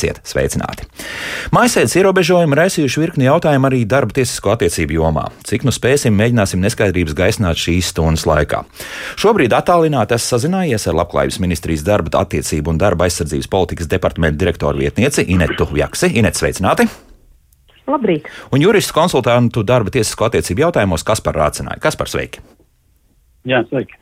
Esiet sveicināti! Maisēdes ierobežojumi raisījuši virkni jautājumu arī darba tiesisko attiecību jomā. Cik nu spēsim, mēģināsim neskaidrības gaisināt šīs stundas laikā. Šobrīd attālināti esmu sazinājies ar Labklājības ministrijas darba attiecību un darba aizsardzības politikas departamenta direktoru vietnieci Inetu Jaksi. Inet, sveicināti! Labrīt! Un juristu konsultantu darba tiesisko attiecību jautājumos Kaspar Rācināja. Kaspar, sveiki! Jā, sveiki.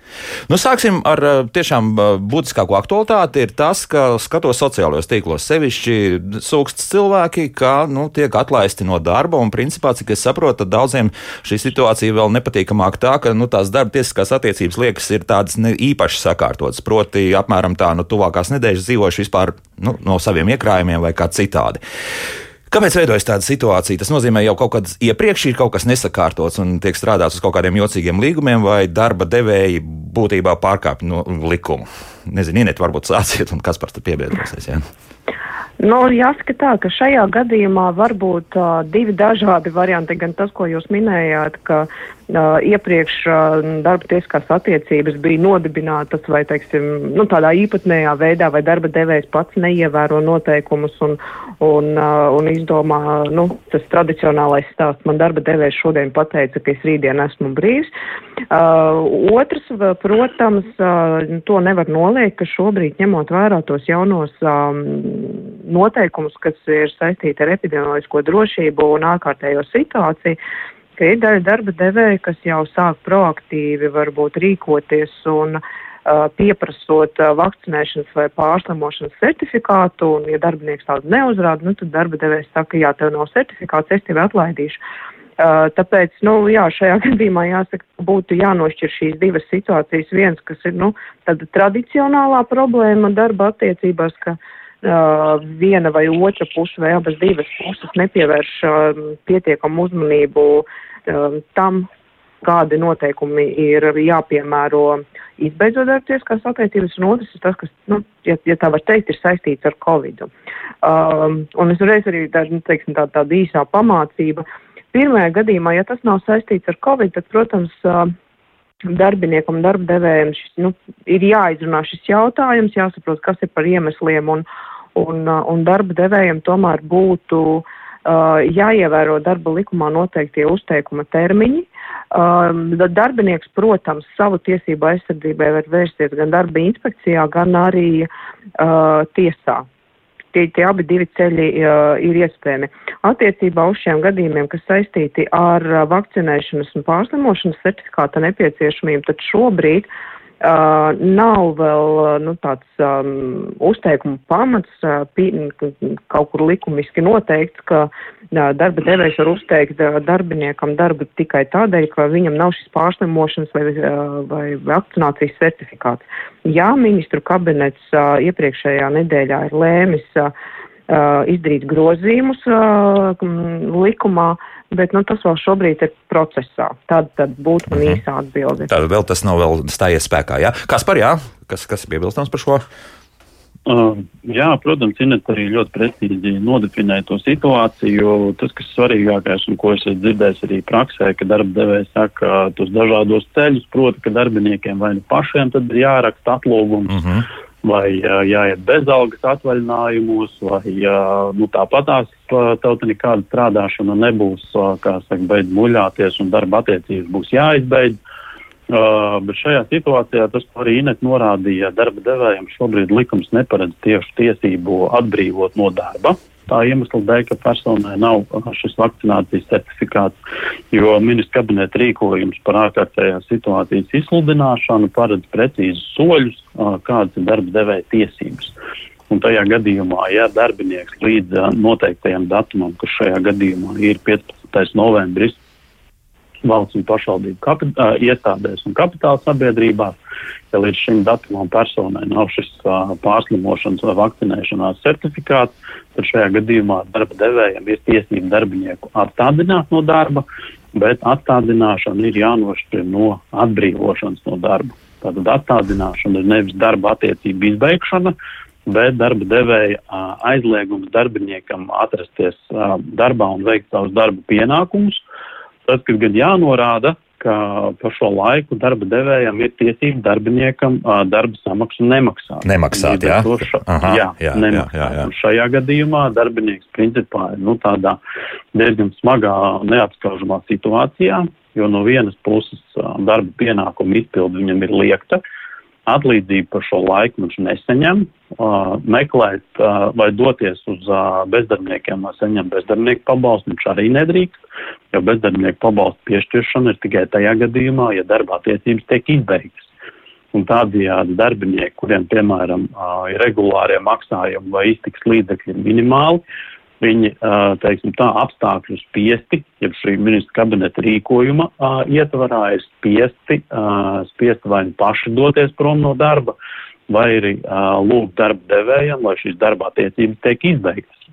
Nu, sāksim ar eh, tiešām eh, būtiskāko aktualitāti. Ir tas, ka skatos sociālajos tīklos, sevišķi sūkst cilvēki, ka nu, tiek atlaisti no darba. Un, principā, cik es saprotu, daudziem šī situācija vēl nepatīkamāk tā, ka nu, tās darba tiesiskās attiecības liekas ir tādas īpaši sakārtotas. Proti, apmēram tā, nu, tuvākās nedēļas dzīvojuši vispār nu, no saviem iekrājumiem vai kā citādi. Kāpēc veidojas tāda situācija? Tas nozīmē, jau kaut kad iepriekš ir kaut kas nesakārtots un tiek strādāts uz kaut kādiem jocīgiem līgumiem, vai darba devēji būtībā pārkāpj no likumu. Nezinu, Inet, varbūt sāciet, un kas par to piebiedrosies. Ja? Nu, jāsaka tā, ka šajā gadījumā var būt uh, divi dažādi varianti. Gan tas, ko jūs minējāt, ka uh, iepriekš uh, darba tiesiskās attiecības bija nodibinātas vai, teiksim, nu, tādā īpatnējā veidā, vai darba devējs pats neievēro noteikumus un, un, uh, un izdomā, nu, tas tradicionālais stāsts. Man darba devējs šodien pateica, ka es rītdien esmu brīvs. Otrs, protams, to nevar noliekt, ka šobrīd ņemot vērā tos jaunos um, noteikumus, kas ir saistīti ar epidemioloģisko drošību un ārkārtējo situāciju, ka ir daļa darba devēja, kas jau sāk proaktīvi varbūt rīkoties un uh, pieprasot uh, vakcinēšanas vai pārslimošanas certifikātu, un ja darbinieks tādu neuzrāda, nu tad darba devējs saka, jā, tev nav certifikāts, es tevi atlaidīšu. Uh, tāpēc, nu, jā, šajā gadījumā jāsaka, būtu jānošķir šīs divas situācijas. Viens, kas ir, nu, tāda tradicionālā problēma darba attiecībās, ka uh, viena vai otra puse vai abas divas puses nepievērš pietiekamu uzmanību tam, kādi noteikumi ir jāpiemēro izbeidzot darbtieskās attiecības, un otrs ir tas, kas, nu, ja, ja tā var teikt, ir saistīts ar Covid. Um, un es reiz arī, tā, nu, teiksim, tā, tāda īsā pamācība. Pirmajā gadījumā, ja tas nav saistīts ar Covid, tad, protams, uh, darbiniekam, darba devējiem šis, nu, ir jāizrunā šis jautājums, jāsaprot, kas ir par iemesliem, un, un, un darba devējiem tomēr būtu uh, jāievēro darba likumā noteiktie uzteikuma termiņi. Um, darbinieks, protams, savu tiesību aizsardzībai var vērsties gan darba inspekcijā, gan arī uh, tiesā tie, tie abi divi ceļi uh, ir iespējami. Attiecībā uz šiem gadījumiem, kas saistīti ar uh, vakcinēšanas un pārslimošanas certifikāta nepieciešamību, tad šobrīd uh, Uh, nav vēl uh, nu, tāds um, uzteikuma pamats, uh, pī, kaut kur likumiski noteikts, ka uh, darba devējs var uzteikt uh, darbiniekam darbu tikai tādēļ, ka viņam nav šis pārslimošanas vai, uh, vai vakcinācijas certifikāts. Jā, ministru kabinets uh, iepriekšējā nedēļā ir lēmis uh, uh, izdarīt grozījumus uh, likumā, bet nu, tas vēl šobrīd ir procesā. Tad, tad būtu man mhm. īsa atbilde. Tad vēl tas nav vēl stājies spēkā. Jā? Kas par jā? Kas, kas ir piebilstams par šo? Uh, jā, protams, Inet arī ļoti precīzi nodefinē to situāciju. Tas, kas svarīgākais un ko es dzirdēju arī praksē, ka darba devējs saka tos dažādos ceļus, proti, ka darbiniekiem vai nu pašiem tad ir jāraksta atlūgums. Uh mhm. -huh vai jāiet bezalgas atvaļinājumos, vai nu, tāpatās tauta nekāda strādāšana nebūs, kā saka, beidz muļāties un darba attiecības būs jāizbeidz. Uh, bet šajā situācijā tas arī Inet norādīja, darba devējiem šobrīd likums neparedz tieši tiesību atbrīvot no darba tā iemesla dēļ, ka personai nav uh, šis vakcinācijas certifikāts, jo ministra kabineta rīkojums par ārkārtējās situācijas izsludināšanu paredz precīzus soļus, uh, kādas ir darba devēja tiesības. Un tajā gadījumā, ja darbinieks līdz uh, noteiktajam datumam, kas šajā gadījumā ir 15. novembris, valsts un pašvaldību kapitā, iestādēs un kapitāla sabiedrībās, ja līdz šim datumam personai nav šis uh, pārslimošanas vai vakcinēšanās certifikāts, tad šajā gadījumā darba devējiem ir tiesība darbinieku atstādināt no darba, bet atstādināšana ir jānošķir no atbrīvošanas no darba. Tātad atstādināšana ir nevis darba attiecību izbeigšana, bet darba devēja uh, aizliegums darbiniekam atrasties uh, darbā un veikt savus darba pienākumus. Tas, kas gan jānorāda, ka par šo laiku darba devējam ir tiesība darbiniekam darba samaksu nemaksāt. Nemaksāt, jā? Ša, Aha, jā, jā, nemaksāt. Jā, jā, jā. Šajā gadījumā darbinieks principā ir nu, tādā diezgan smagā, neapskaužamā situācijā, jo no vienas puses darba pienākumu izpildu viņam ir liekta. Uh, atlīdzību par šo laiku viņš neseņem, uh, meklēt uh, vai doties uz uh, bezdarbniekiem, lai saņemtu bezdarbnieku pabalstu, viņš arī nedrīkst, jo bezdarbnieku pabalstu piešķiršana ir tikai tajā gadījumā, ja darba attiecības tiek izbeigtas. Un tādējādi darbinieki, kuriem, piemēram, ir regulārie maksājumi vai iztiks līdzekļi minimāli, Viņi, teiksim tā, apstākļu spiesti, ja šī ministra kabineta rīkojuma ietvarā ir spiesti, spiesti vai nu paši doties prom no darba, vai arī lūgt darba devējiem, lai šīs darba attiecības tiek izbeigtas.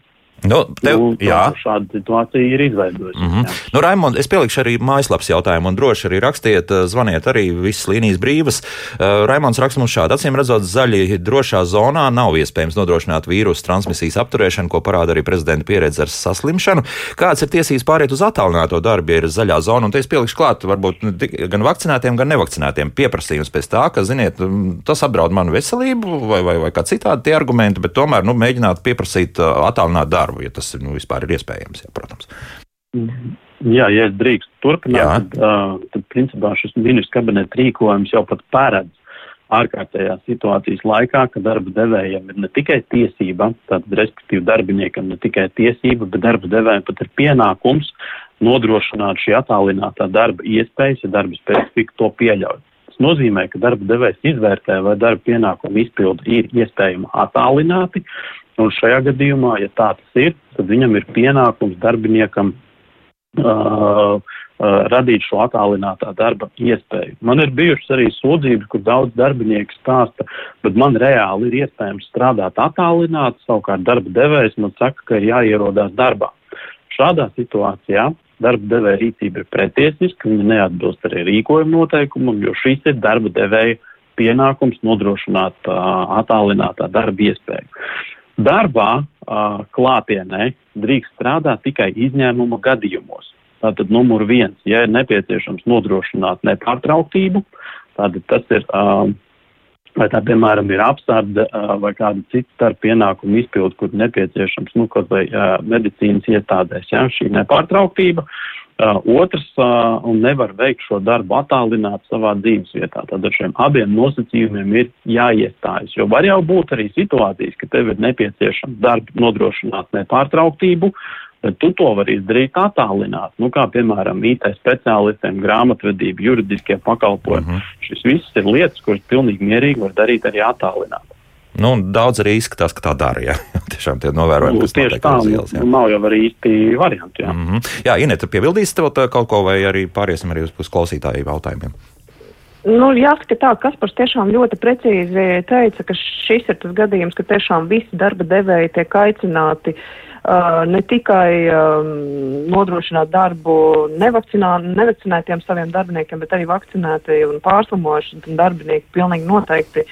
Nu, tev, nu, jā. Šāda situācija ir izveidojusies. Mm -hmm. nu, Raimond, es pielikšu arī mājaslapas jautājumu, un droši arī rakstiet, eh, zvaniet arī visas līnijas brīvas. Uh, Raimonds raksta mums šādi: acīm redzot, zaļi drošā zonā nav iespējams nodrošināt vīrusu transmisijas apturēšanu, ko parāda arī prezidenta pieredze ar saslimšanu. Kāds ir tiesības pāriet uz attālināto darbu, ja ir zaļā zona? Un te es pielikšu klāt, varbūt gan vakcinētiem, gan nevakcinētiem pieprasījums pēc tā, ka, ziniet, tas apdraud manu veselību vai, vai, vai kā citādi tie argumenti, bet tomēr nu, mēģināt pieprasīt uh, attālināt darbu darbu, ja tas nu, vispār ir iespējams. Jā, protams. Jā, ja es drīkstu turpināt, tad, uh, tad principā šis ministrs kabineta rīkojums jau pat paredz ārkārtējās situācijas laikā, ka darba devējiem ir ne tikai tiesība, tātad respektīvi darbiniekam ne tikai tiesība, bet darba devējiem pat ir pienākums nodrošināt šī attālinātā darba iespējas, ja darba specifika to pieļauj. Tas nozīmē, ka darba devējs izvērtē, vai darba pienākumu izpildu ir iespējama attālināti, Un šajā gadījumā, ja tā tas ir, tad viņam ir pienākums darbiniekam uh, uh, radīt šo attālinātā darba iespēju. Man ir bijušas arī sūdzības, kur daudz darbinieku stāsta, bet man reāli ir iespējams strādāt attālināti, savukārt darba devējs man saka, ka ir jāierodās darbā. Šādā situācijā darba devēja rīcība ir pretiesiska, viņa neatbilst arī rīkojuma noteikumam, jo šīs ir darba devēja pienākums nodrošināt uh, attālinātā darba iespēju. Darbā klātienē drīkst strādāt tikai izņēmuma gadījumos. Tātad numur viens, ja ir nepieciešams nodrošināt nepārtrauktību, tad tas ir, vai tā piemēram ir apsarde vai kāda cita starp pienākumu izpildu, kur nepieciešams, nu, kaut vai medicīnas iestādēs, ja, šī nepārtrauktība. Uh, otrs, uh, un nevar veikt šo darbu attālināt savā dzīves vietā. Tad ar šiem abiem nosacījumiem ir jāiestājas. Jo var jau būt arī situācijas, ka tev ir nepieciešams darbu nodrošināt nepārtrauktību, bet tu to vari izdarīt attālināt. Nu, kā piemēram IT speciālistiem, grāmatvedība, juridiskie pakalpojumi. Mm -hmm. Šis viss ir lietas, kuras pilnīgi mierīgi var darīt arī attālināt. Nu, daudz arī izskatās, ka tā dara. Jā, tiešām tie novērojumi, nu, kas tieši tā, ielas, jā. nav jau arī īsti varianti. Jā, mm -hmm. jā Ineta, piebildīs tev kaut ko, vai arī pāriesim arī uz klausītāju jautājumiem? Nu, jāsaka tā, Kaspars tiešām ļoti precīzi teica, ka šis ir tas gadījums, ka tiešām visi darba devēji tiek aicināti uh, ne tikai um, nodrošināt darbu nevakcinā, nevakcinētiem saviem darbiniekiem, bet arī vakcinēti un pārslimojuši darbinieki pilnīgi noteikti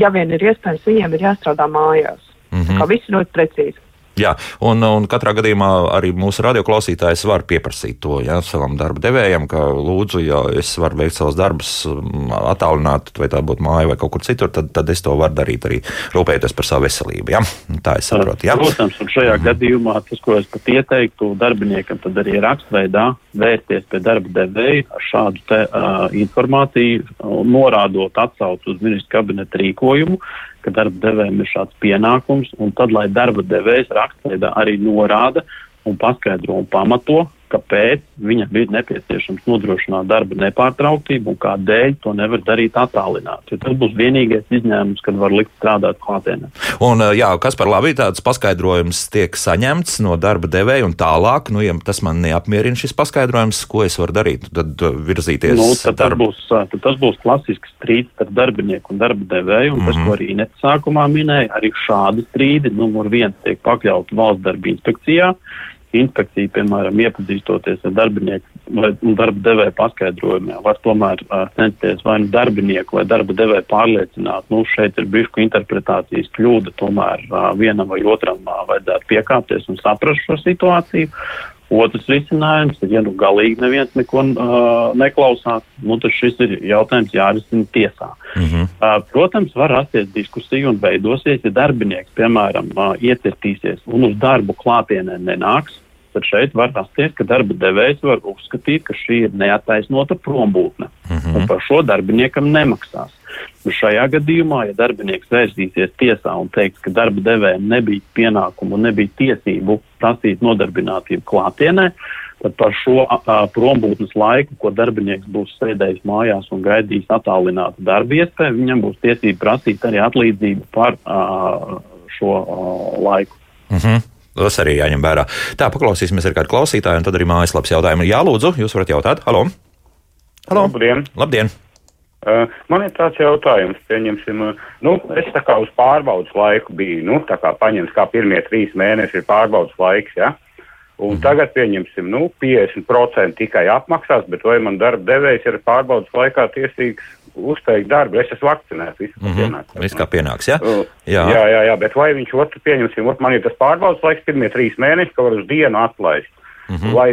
ja vien ir iespējams, viņiem ir jāstrādā mājās. Mm -hmm. Kā viss ļoti precīzi. Jā, un, un katrā gadījumā arī mūsu radioklausītājs var pieprasīt to ja, savam darba devējam, ka lūdzu, ja es varu veikt savus darbus mm, attālināt, vai tā būtu māja vai kaut kur citur, tad, tad es to varu darīt arī rūpējoties par savu veselību. Ja? Tā es saprotu. Ja? Protams, un šajā mm gadījumā tas, ko es pat ieteiktu darbiniekam, tad arī rakstveidā vērsties pie darba devēja ar šādu te, uh, informāciju, norādot atsaucu uz ministru kabineta rīkojumu ka darba devējiem ir šāds pienākums, un tad, lai darba devējs rakstveidā arī norāda un paskaidro un pamato, kāpēc viņam bija nepieciešams nodrošināt darba nepārtrauktību un kādēļ to nevar darīt attālināti. Jo tas būs vienīgais izņēmums, kad var likt strādāt klātienē. Un, jā, kas par labi tāds paskaidrojums tiek saņemts no darba devēja un tālāk, nu, ja tas man neapmierina šis paskaidrojums, ko es varu darīt, tad virzīties. Nu, tad, darba... tas būs, tad tas būs klasisks strīds starp darbinieku un darba devēju, un mm -hmm. tas, ko mhm. arī net sākumā minēja, arī šādi strīdi numur viens tiek pakļauti valsts darba inspekcijā inspekcija, piemēram, iepazīstoties ar darbinieku vai darba devēju paskaidrojumiem, var tomēr uh, censties vai nu darbinieku vai darba devēju pārliecināt, nu, šeit ir bišku interpretācijas kļūda, tomēr uh, vienam vai otram uh, vajadzētu piekāpties un saprast šo situāciju. Otrs risinājums ir, ja nu galīgi neviens neko uh, neklausās, nu tad šis ir jautājums jārisina tiesā. Mm -hmm. uh, protams, var rasties diskusija un veidosies, ja darbinieks, piemēram, uh, iecertīsies un uz darbu klātienē nenāks, tad šeit var rasties, ka darba devējs var uzskatīt, ka šī ir neataisnota prombūtne mm -hmm. un par šo darbiniekam nemaksās. Nu, šajā gadījumā, ja darbinieks vērsīsies tiesā un teiks, ka darba devējiem nebija pienākumu un nebija tiesību prasīt nodarbinātību klātienē, tad par šo a, prombūtnes laiku, ko darbinieks būs sēdējis mājās un gaidījis attālinātu darba iespēju, viņam būs tiesība prasīt arī atlīdzību par a, šo a, laiku. Mm -hmm. Tas arī jāņem vērā. Tā, paklausīsimies ar kādu klausītāju, un tad arī mājaslapas jautājumu. Jā, lūdzu, jūs varat jautāt. Halo! Halo. Labdien! Labdien. Man ir tāds jautājums, pieņemsim, nu, es tā kā uz pārbaudas laiku biju, nu, tā kā paņems, kā pirmie trīs mēneši ir pārbaudas laiks, ja? Un -hmm. tagad pieņemsim, nu, 50% tikai apmaksās, bet vai man darba devējs ir pārbaudas laikā tiesīgs uzteikt darbu. Es esmu vakcinēts. Viss, mm -hmm. pienāks, viss kā pienāks. Ja? Uh, jā. jā, jā, jā, bet vai viņš otru pieņemsim, ot, man ir tas pārbaudas laiks, pirmie trīs mēneši, ka var uz dienu atlaist. Mm -hmm. Vai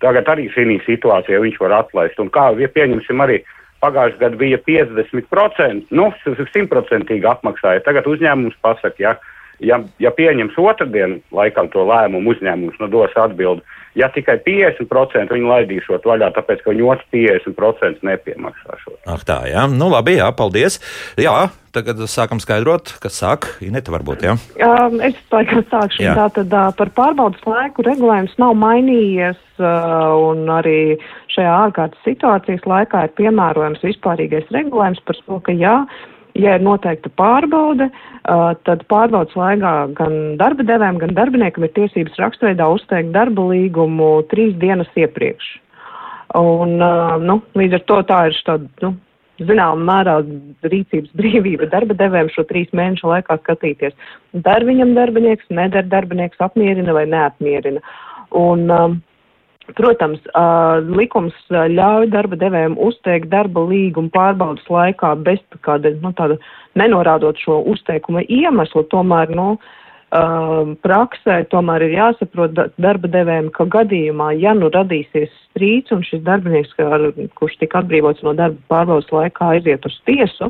tagad arī šī situācijā viņš var atlaist? Un kā ja pieņemsim arī pagājušajā gadā bija 50%, nu, simtprocentīgi apmaksāja. Tagad uzņēmums pasaka, ja, ja, ja pieņems otrdien laikam to lēmumu, uzņēmums nu, dos atbildi ja tikai 50% viņi laidīšot vaļā, tāpēc ka viņi otrs 50% nepiemaksāšot. Ach tā, jā, nu labi, jā, paldies. Jā, tagad sākam skaidrot, kas sāk. Ineta varbūt, jā? Um, es laikam sākšu. Jā. Tātad par pārbaudas laiku regulējums nav mainījies un arī šajā ārkārtas situācijas laikā ir piemērojams vispārīgais regulējums par to, ka jā, ja ir noteikta pārbaude, uh, tad pārbaudas laikā gan darba devējiem, gan darbiniekam ir tiesības rakstveidā uzteikt darba līgumu trīs dienas iepriekš. Un, uh, nu, līdz ar to tā ir tāda, nu, zināmā mērā rīcības brīvība darba devējiem šo trīs mēnešu laikā skatīties. Dar viņam darbinieks, nedara darbinieks, apmierina vai neapmierina. Un, um, Protams, likums ļauj darba devējiem uzteikt darba līgumu pārbaudas laikā bez kāda, nu, tāda nenorādot šo uzteikuma iemeslu, tomēr, nu, praksē tomēr ir jāsaprot darba devējiem, ka gadījumā, ja nu radīsies strīds un šis darbinieks, kurš tika atbrīvots no darba pārbaudas laikā, aiziet uz tiesu,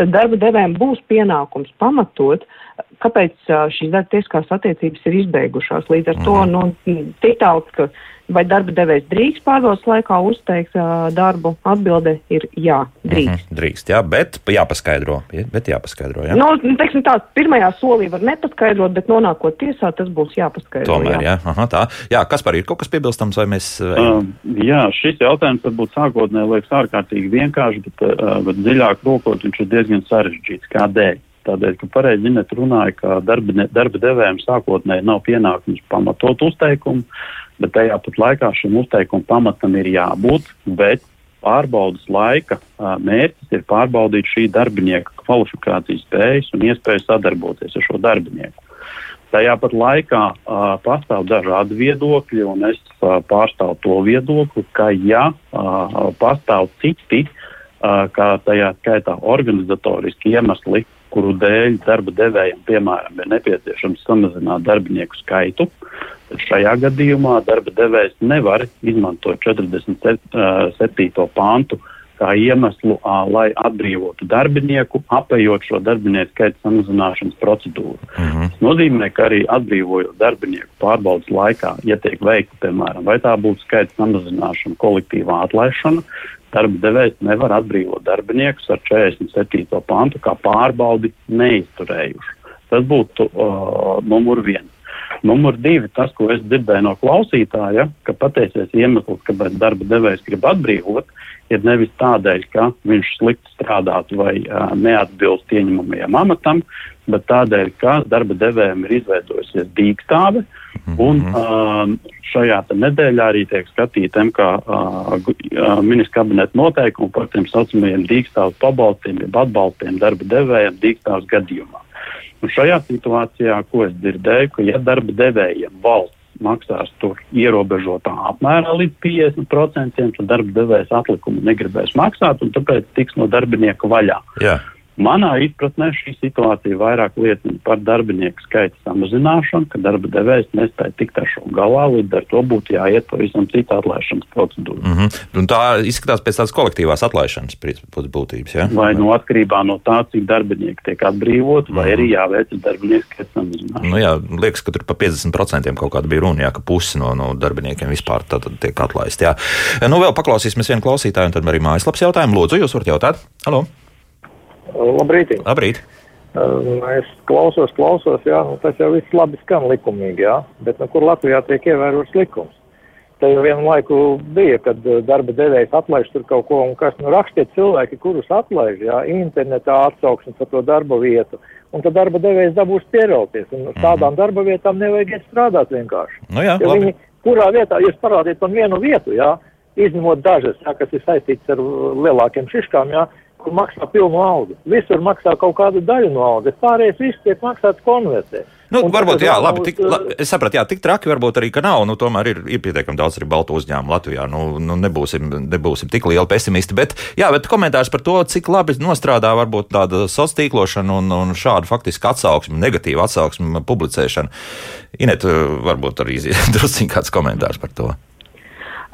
tad darba devējiem būs pienākums pamatot, kāpēc šīs darba tieskās attiecības ir izbeigušās. Līdz ar to, mhm. nu, tik tālu, ka Vai darba devējs drīkst pārbaudas laikā uzteikt uh, darbu? Atbilde ir jā, drīkst. Mm -hmm, drīkst, jā, bet jāpaskaidro. Bet jāpaskaidro jā. Nu, teiksim tā, pirmajā solī var nepaskaidrot, bet nonākot tiesā, tas būs jāpaskaidro. Tomēr, jā, jā. Aha, tā. Jā, kas par ir kaut kas piebilstams, vai mēs. Uh, jā, šis jautājums varbūt sākotnēji liekas ārkārtīgi vienkārši, bet, uh, bet dziļāk rokot viņš ir diezgan sarežģīts. Kādēļ? Tādēļ, ka pareizi Zinēt runāja, ka darba, darba devējiem sākotnēji nav pienākums pamatot uzteikumu, bet tajā pat laikā šim uzteikuma pamatam ir jābūt, bet pārbaudas laika mērķis ir pārbaudīt šī darbinieka kvalifikācijas spējas un iespēju sadarboties ar šo darbinieku. Tajā pat laikā uh, pastāv dažādi viedokļi, un es uh, pārstāvu to viedokli, ka ja uh, pastāv citi, uh, kā tajā skaitā organizatoriski iemesli, kuru dēļ darba devējiem, piemēram, ir nepieciešams samazināt darbinieku skaitu, Šajā gadījumā darba devējs nevar izmantot 47. pāntu kā iemeslu, lai atbrīvotu darbinieku, apējot šo darbinieku skaita samazināšanas procedūru. Mm -hmm. Tas nozīmē, ka arī atbrīvojot darbinieku pārbaudas laikā, ja tiek veikta, piemēram, vai tā būtu skaita samazināšana, kolektīvā atlaišana, darba devējs nevar atbrīvot darbiniekus ar 47. pantu kā pārbaudi neizturējuši. Tas būtu uh, numur viens. Numur divi, tas, ko es dzirdēju no klausītāja, ka pateicies iemesls, kāpēc darba devējs grib atbrīvot, ir nevis tādēļ, ka viņš slikti strādātu vai uh, neatbilst ieņemamajam amatam, bet tādēļ, ka darba devējiem ir izveidojusies dīkstāve. Un uh, šajā nedēļā arī tiek skatīta MK uh, ministra kabineta noteikumi par tiem saucamajiem dīkstāvus pabalstiem, jeb atbalstiem darba devējiem dīkstāvus gadījumā. Un šajā situācijā, ko es dzirdēju, ka ja darba devējiem valsts maksās tur ierobežotā apmērā līdz 50%, tad darba devējs atlikumu negribēs maksāt un tāpēc tiks no darbinieka vaļā. Jā. Manā izpratnē šī situācija vairāk liecina par darbinieku skaita samazināšanu, ka darba devējs nespēja tikt ar šo galā, līdz ar to būtu jāiet pavisam cita atlaišanas procedūra. Mm -hmm. Un tā izskatās pēc tādas kolektīvās atlaišanas būtības. Ja? Vai nu atkarībā no tā, cik darbinieki tiek atbrīvoti, vai mm -hmm. arī jāveic darbinieku skaita samazināšana. Nu, jā, liekas, ka tur pa 50% kaut kāda bija runa, jā, ka pusi no, no darbiniekiem vispār tiek atlaisti. Jā. Nu, vēl paklausīsimies vienu klausītāju, un tad arī mājaslapas jautājumu. Lūdzu, jūs varat jautāt? Halo! Labrīt! Labrīt. Es klausos, klausos, jā, nu, tas jau viss labi skan likumīgi, jā, bet nu, kur Latvijā tiek ievērots likums? Te jau vienu laiku bija, kad darba devējs atlaiž tur kaut ko, un kas nu rakstie cilvēki, kurus atlaiž, jā, internetā atsauksmi par to darba vietu, un tad darba devējs dabūs pierauties, un uz tādām mm -hmm. darba vietām nevajag iet strādāt vienkārši. Nu jā, ja viņi, kurā vietā, jūs parādiet man vienu vietu, jā, izņemot dažas, jā, kas ir saistīts ar lielākiem šiškām, jā, kur maksā pilnu algu. Visur maksā kaut kādu daļu no algas. Pārējais viss tiek maksāts konvertē. Nu, un varbūt, jā, labi, tik, la, es sapratu, jā, tik traki varbūt arī, ka nav, nu, tomēr ir, ir pietiekami daudz arī baltu uzņēmumu Latvijā, nu, nu nebūsim, nebūsim tik lieli pesimisti, bet, jā, bet komentārs par to, cik labi nostrādā varbūt tāda sociāltīklošana un, un šāda faktiski atsauksme, negatīva atsauksme publicēšana. Inet, varbūt arī drusciņ kāds komentārs par to.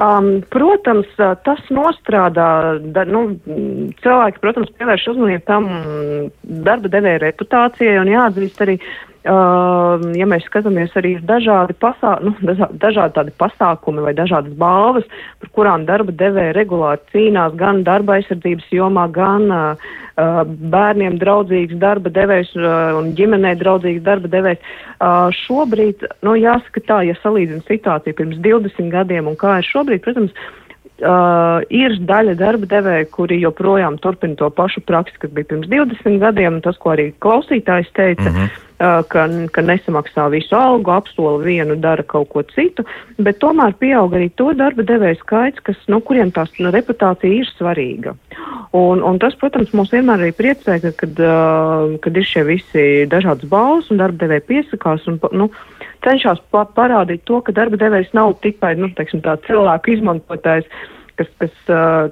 Um, protams, tas nostrādā, da, nu, cilvēki, protams, pievērš uzmanību tam darba devēja reputācijai un jāatzīst arī, uh, ja mēs skatāmies arī dažādi, pasā, nu, dažādi tādi pasākumi vai dažādas balvas, par kurām darba devēja regulāri cīnās gan darba aizsardzības jomā, gan Uh, bērniem draudzīgs darba devējs uh, un ģimenei draudzīgs darba devējs. Uh, šobrīd, nu, jāsaka tā, ja salīdzina situāciju pirms 20 gadiem un kā ir šobrīd, protams, Uh, ir daļa darba devēja, kuri joprojām turpina to pašu praksi, kas bija pirms 20 gadiem, un tas, ko arī klausītājs teica, mm -hmm. Ka, ka nesamaksā visu algu, apsola vienu, dara kaut ko citu, bet tomēr pieaug arī to darba devēja skaits, kas, nu, kuriem tās nu, reputācija ir svarīga. Un, un tas, protams, mūs vienmēr arī priecē, ka, kad, kad ir šie visi dažādas balvas un darba devēja piesakās un, nu, cenšas pa parādīt to, ka darba devējs nav tikai nu, teiksim, cilvēku izmantotājs, kas, kas,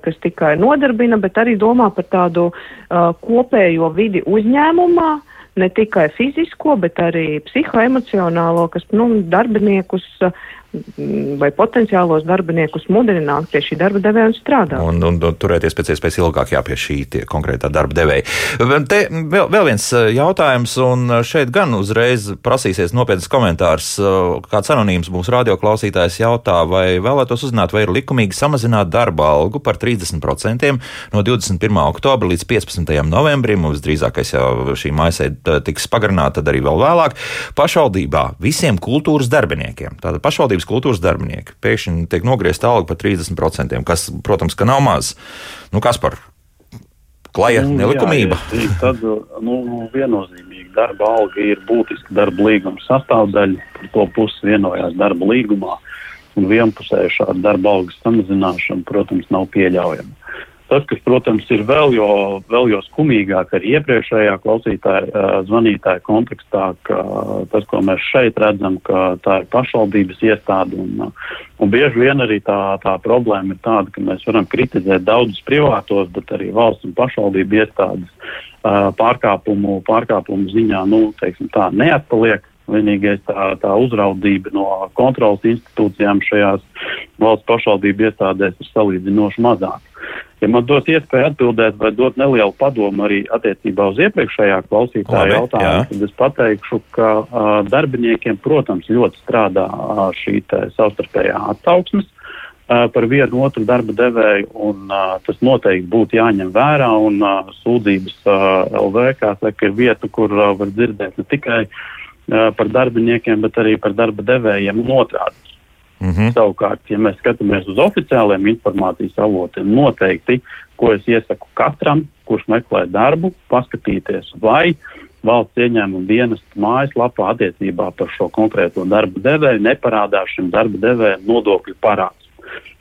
kas tikai nodarbina, bet arī domā par tādu uh, kopējo vidi uzņēmumā. Ne tikai fizisko, bet arī psihoemocionālo, kas nu, darbiniekus vai potenciālos darbiniekus mudināt pie šī darba devēja un strādāt. Un, un, un turēties pēc iespējas ilgāk jā, pie šī konkrētā darba devēja. Te vēl, vēl viens eh, jautājums, un šeit gan uzreiz prasīsies nopietns komentārs. Eh, kāds anonīms mūsu radioklausītājs jautā, vai vēlētos uzzināt, vai ir likumīgi samazināt darba algu par 30% no 21. oktobra līdz 15. novembrim. Mums drīzākais jau šī maisē tiks pagarināta, tad arī vēl vēlāk. Pašvaldībā visiem kultūras darbiniekiem. Tātad pašvaldība pašvaldības kultūras darbinieki. Pēkšņi tiek nogriezta alga par 30%, kas, protams, ka nav maz. Nu, kas par klaja nu, nelikumība? Jā, tad nu, viennozīmīgi darba alga ir būtiska darba līguma sastāvdaļa. Par to pusi vienojās darba līgumā. Un vienpusēji šāda darba algas samazināšana, protams, nav pieļaujama. Tas, kas, protams, ir vēl jo, vēl jo skumīgāk arī iepriekšējā klausītāja zvanītāja kontekstā, ka tas, ko mēs šeit redzam, ka tā ir pašvaldības iestāde. Un, un bieži vien arī tā, tā problēma ir tāda, ka mēs varam kritizēt daudzus privātos, bet arī valsts un pašvaldību iestādes pārkāpumu, pārkāpumu ziņā nu, teiksim, tā, neatpaliek. Vienīgais tā, tā uzraudzība no kontrolas institūcijām šajās valsts pašvaldību iestādēs ir salīdzinoši mazāka. Ja man dos iespēju atbildēt vai dot nelielu padomu arī attiecībā uz iepriekšējā klausītāja jautājumu, tad es pateikšu, ka uh, darbiniekiem, protams, ļoti strādā uh, šī savstarpējā atsauksmes uh, par vienu otru darba devēju, un uh, tas noteikti būtu jāņem vērā, un uh, sūdzības uh, LV, kā saka, ir vieta, kur uh, var dzirdēt ne tikai uh, par darbiniekiem, bet arī par darba devējiem un otrādi. Mm -hmm. Savukārt, ja mēs skatāmies uz oficiāliem informācijas avotiem, noteikti, ko es iesaku katram, kurš meklē darbu, paskatīties, vai valsts ieņēmuma dienesta mājaslapā attiecībā par šo konkrēto darba devēju neparādās šim darba devējam nodokļu parāds.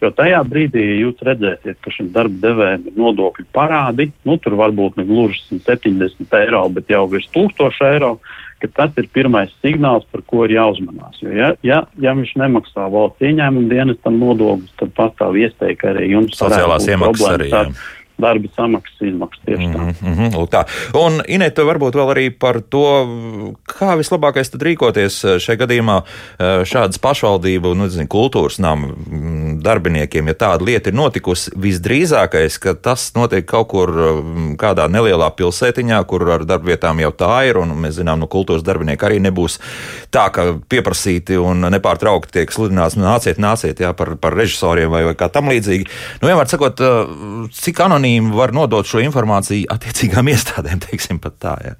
Jo tajā brīdī, ja jūs redzēsiet, ka šim darba devējam ir nodokļu parādi, nu tur varbūt ne gluži 170 eiro, bet jau virs 1000 eiro, ka tas ir pirmais signāls, par ko ir jāuzmanās. Jo, ja, ja, ja viņš nemaksā valsts ieņēmuma dienestam nodokļus, tad pastāv iespēja, ka arī jums sociālās iemaksas arī. Tad, darba samaksas izmaksas tieši tā. Mm -hmm, tā. Un Inēta varbūt vēl arī par to, kā vislabākais tad rīkoties šajā gadījumā šādas pašvaldību, nu, zin, kultūras nama darbiniekiem, ja tāda lieta ir notikusi, visdrīzākais, ka tas notiek kaut kur kādā nelielā pilsētiņā, kur ar darbvietām jau tā ir, un mēs zinām, no kultūras darbinieki arī nebūs tā, ka pieprasīti un nepārtraukti tiek sludināts, nu, nāciet, nāciet, jā, par, par režisoriem vai, vai kā tam līdzīgi. Nu, vienmēr sakot, cik anonīmi var nodot šo informāciju attiecīgām iestādēm, teiksim, pat tā. Ja.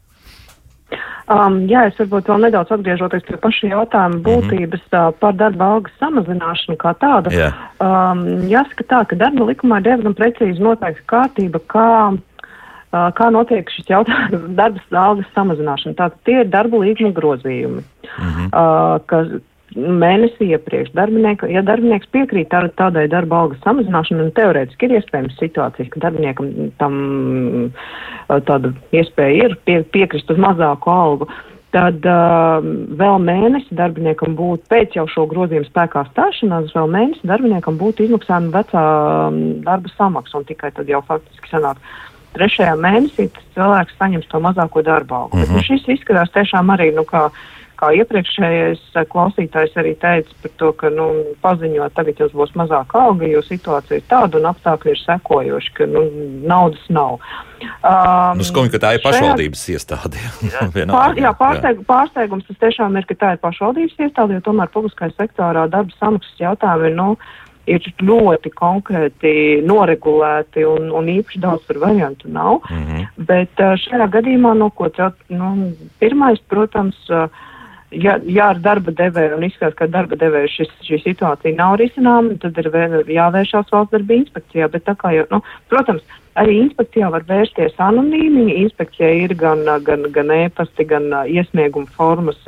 Um, jā, es varbūt vēl nedaudz atgriežoties pie paša jautājuma būtības mm -hmm. uh, par darba algas samazināšanu kā tādu. Yeah. Um, jāsaka tā, ka darba likumā ir diezgan precīzi noteikta kārtība, kā, uh, kā notiek šis jautājums darba algas samazināšana. Tātad tie ir darba līguma grozījumi, mm -hmm. uh, ka, mēnesi iepriekš. Darbinieka, ja darbinieks piekrīt tā, tādai darba algas samazināšanai, un teorētiski ir iespējams situācijas, ka darbiniekam tam tāda iespēja ir pie, piekrist uz mazāku algu, tad uh, vēl mēnesi darbiniekam būtu, pēc jau šo grozījumu spēkā stāšanās, vēl mēnesi darbiniekam būtu izmaksājuma vecā darba samaksa, un tikai tad jau faktiski sanāk. Trešajā mēnesī tas cilvēks saņems to mazāko darba algu. Mm -hmm. Bet, nu, šis izskatās tiešām arī, nu, kā kā iepriekšējais eh, klausītājs arī teica par to, ka nu, paziņot, tagad jums būs mazāka alga, jo situācija ir tāda un apstākļi ir sekojoši, ka nu, naudas nav. Um, nu, skumji, ka tā ir pašvaldības šajā... iestāde. Pār, jā, pārsteig, pārsteigums tas tiešām ir, ka tā ir pašvaldības iestāde, jo tomēr publiskajā sektorā darba samaksas jautājumi ir. Nu, ir ļoti konkrēti noregulēti un, un īpaši daudz par variantu nav. Mm -hmm. Bet uh, šajā gadījumā, no ko tā, nu, pirmais, protams, uh, ja, ja ar darba devēju un izskatās, ka darba devēju šis, šī situācija nav risināma, tad ir vēl jāvēršās valsts darba inspekcijā. Bet tā kā jau, nu, protams, arī inspekcijā var vērsties anonīmi. Inspekcijai ir gan, gan, gan ēpasti, gan iesnieguma formas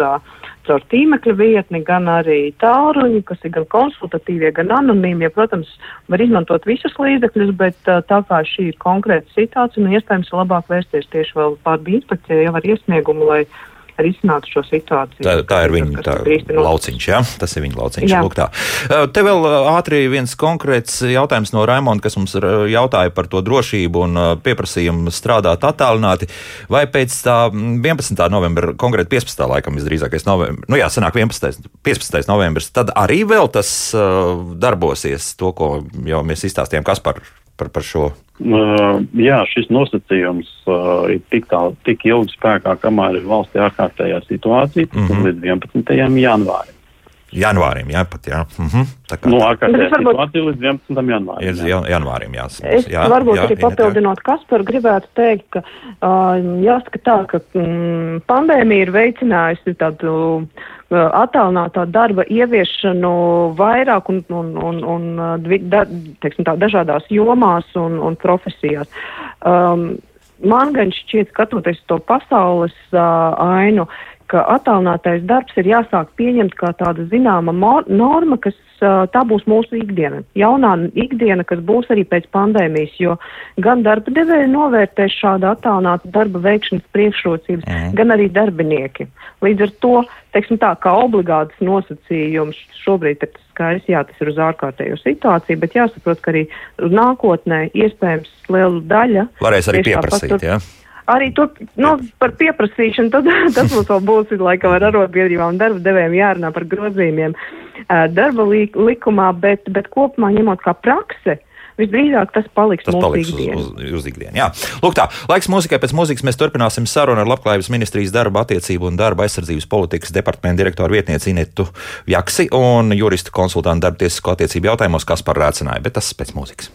caur tīmekļa vietni, gan arī tāluņi, kas ir gan konsultatīvie, gan anonīmie. Protams, var izmantot visus līdzekļus, bet tā kā šī ir konkrēta situācija, nu, iespējams, labāk vērsties tieši vēl pārbi inspekcijai jau ar iesniegumu, lai risinātu šo situāciju. Tā, tā ir viņa tā, lauciņš, jā? tas ir viņa lauciņš. Lūk, tā. Te vēl ātri viens konkrēts jautājums no Raimonda, kas mums jautāja par to drošību un pieprasījumu strādāt attālināti. Vai pēc tā 11. novembra, konkrēti 15. laikam visdrīzākais novembris, nu jā, sanāk 11. 15. novembris, tad arī vēl tas darbosies, to, ko jau mēs izstāstījām, kas par, par, par šo Uh, jā, šis nosacījums uh, ir tik, tā, tik ilgi spēkā, kamēr ir valstī ārkārtējā situācija, mm -hmm. līdz 11. janvārim. Janvārim, jā, pat jā. Mm -hmm. Tā kā nu, ārkārtējā varbūt... situācija līdz 11. janvārim. Ir jā. janvārim, jā. Es jā, varbūt jā, arī papildinot Kasparu, gribētu teikt, ka uh, jāsaka tā, ka mm, pandēmija ir veicinājusi tādu uh, attālinātā darba ieviešanu vairāk un, un, un, un da, teiksim, tā, dažādās jomās un, un profesijās. Um, man gan šķiet, skatoties to pasaules uh, ainu, ka attālinātais darbs ir jāsāk pieņemt kā tāda zināma norma, kas tā būs mūsu ikdiena. Jaunā ikdiena, kas būs arī pēc pandēmijas, jo gan darba devēja novērtēs šādu attālinātu darba veikšanas priekšrocības, mm. gan arī darbinieki. Līdz ar to, teiksim tā, kā obligāts nosacījums šobrīd ir skaidrs, jā, tas ir uz ārkārtējo situāciju, bet jāsaprot, ka arī nākotnē iespējams liela daļa. Varēs arī pieprasīt, jā. Ja? Arī tur nu, par pieprasīšanu, tad tas mums vēl būs laikam ar arotbiedrībām un darba devējiem jārunā par grozījumiem darba likumā, bet, bet kopumā ņemot kā prakse. Visdrīzāk tas paliks, tas paliks uz, uz, uz ikdienu. Jā. Lūk, tā. Laiks mūzikai pēc mūzikas mēs turpināsim sarunu ar Labklājības ministrijas darba attiecību un darba aizsardzības politikas departamenta direktoru vietnieci Inetu Jaksi un juristu konsultantu darba tiesisko attiecību jautājumos, kas par rēcināju, bet tas pēc mūzikas.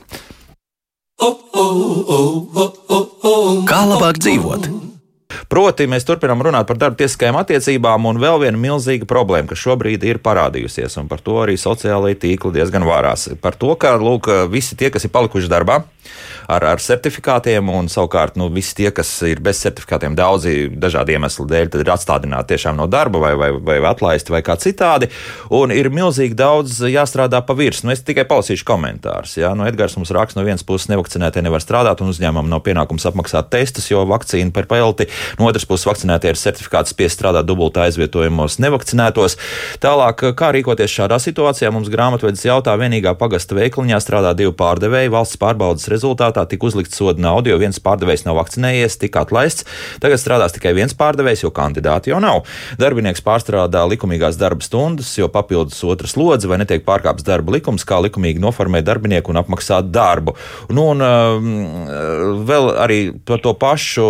Kā labāk dzīvot? Proti, mēs turpinām runāt par darba tiesiskajām attiecībām, un vēl viena milzīga problēma, kas šobrīd ir parādījusies, un par to arī sociālajie tīkli diezgan vārās. Par to, ka lūk, visi tie, kas ir palikuši darbā, ar, ar certifikātiem, un savukārt nu, visi tie, kas ir bez certifikātiem, daudzi dažādu iemeslu dēļ, ir atstādināti tiešām no darba vai, vai, vai atlaisti vai kā citādi. Un ir milzīgi daudz jāstrādā pa virsmu. Nu, es tikai palasīšu komentārus. Ja? Nu, Edgars mums raksta, no vienas puses nevakcinētie nevar strādāt, un uzņēmumam nav pienākums apmaksāt testus, jo vakcīna par pelti. No otras puses, vakcinētie ir certifikāts spiest strādāt dubultā aizvietojumos nevakcinētos. Tālāk, kā rīkoties šādā situācijā, mums grāmatvedis jautā, vienīgā pagasta veikliņā strādā divi pārdevēji valsts pārbaudas rezultātā rezultātā tika uzlikts soda nauda, jo viens pārdevējs nav vakcinējies, tika atlaists. Tagad strādās tikai viens pārdevējs, jo kandidāti jau nav. Darbinieks pārstrādā likumīgās darba stundas, jo papildus otras lodze vai netiek pārkāpts darba likums, kā likumīgi noformēt darbinieku un apmaksāt darbu. Nu, un uh, vēl arī par to pašu,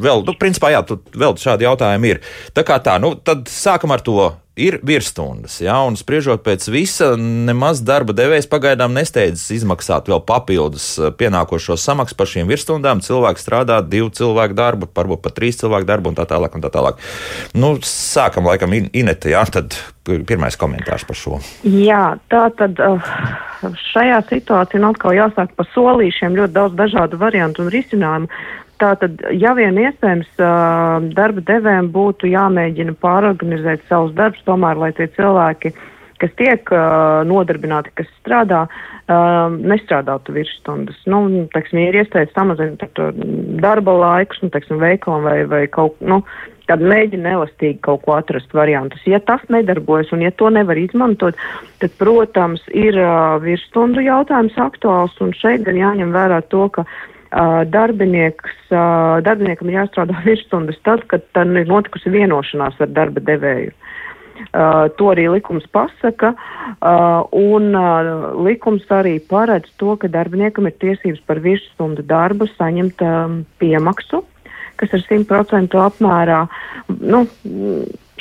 vēl, nu, principā, jā, vēl šādi jautājumi ir. Tā kā tā, nu, tad sākam ar to ir virsstundas. Ja, un spriežot pēc visa, nemaz darba devējs pagaidām nesteidzas izmaksāt vēl papildus eh, pienākošo samaksu par šīm virsstundām. Cilvēks strādā divu cilvēku darbu, varbūt pat trīs cilvēku darbu un tā tālāk. Un tā tālāk. Nu, sākam laikam Inete, jā, tad pirmais komentārs par šo. Jā, tā tad eh, šajā situācijā atkal jāsāk pa solīšiem ļoti daudz dažādu variantu un risinājumu. Tātad, ja vien iespējams, darba devējiem būtu jāmēģina pārorganizēt savus darbus, tomēr, lai tie cilvēki, kas tiek nodarbināti, kas strādā, nestrādātu virsstundas. Nu, teiksim, ir iespējas samazināt darba laikus, nu, teiksim, veikalam vai, vai kaut, nu, tad mēģina elastīgi kaut ko atrast variantus. Ja tas nedarbojas un ja to nevar izmantot, tad, protams, ir uh, virsstundu jautājums aktuāls un šeit gan jāņem vērā to, ka darbinieks, darbiniekam ir jāstrādā virsstundas tad, kad tam ir notikusi vienošanās ar darba devēju. Uh, to arī likums pasaka, uh, un uh, likums arī paredz to, ka darbiniekam ir tiesības par virsstundu darbu saņemt um, piemaksu, kas ir 100% apmērā. Nu,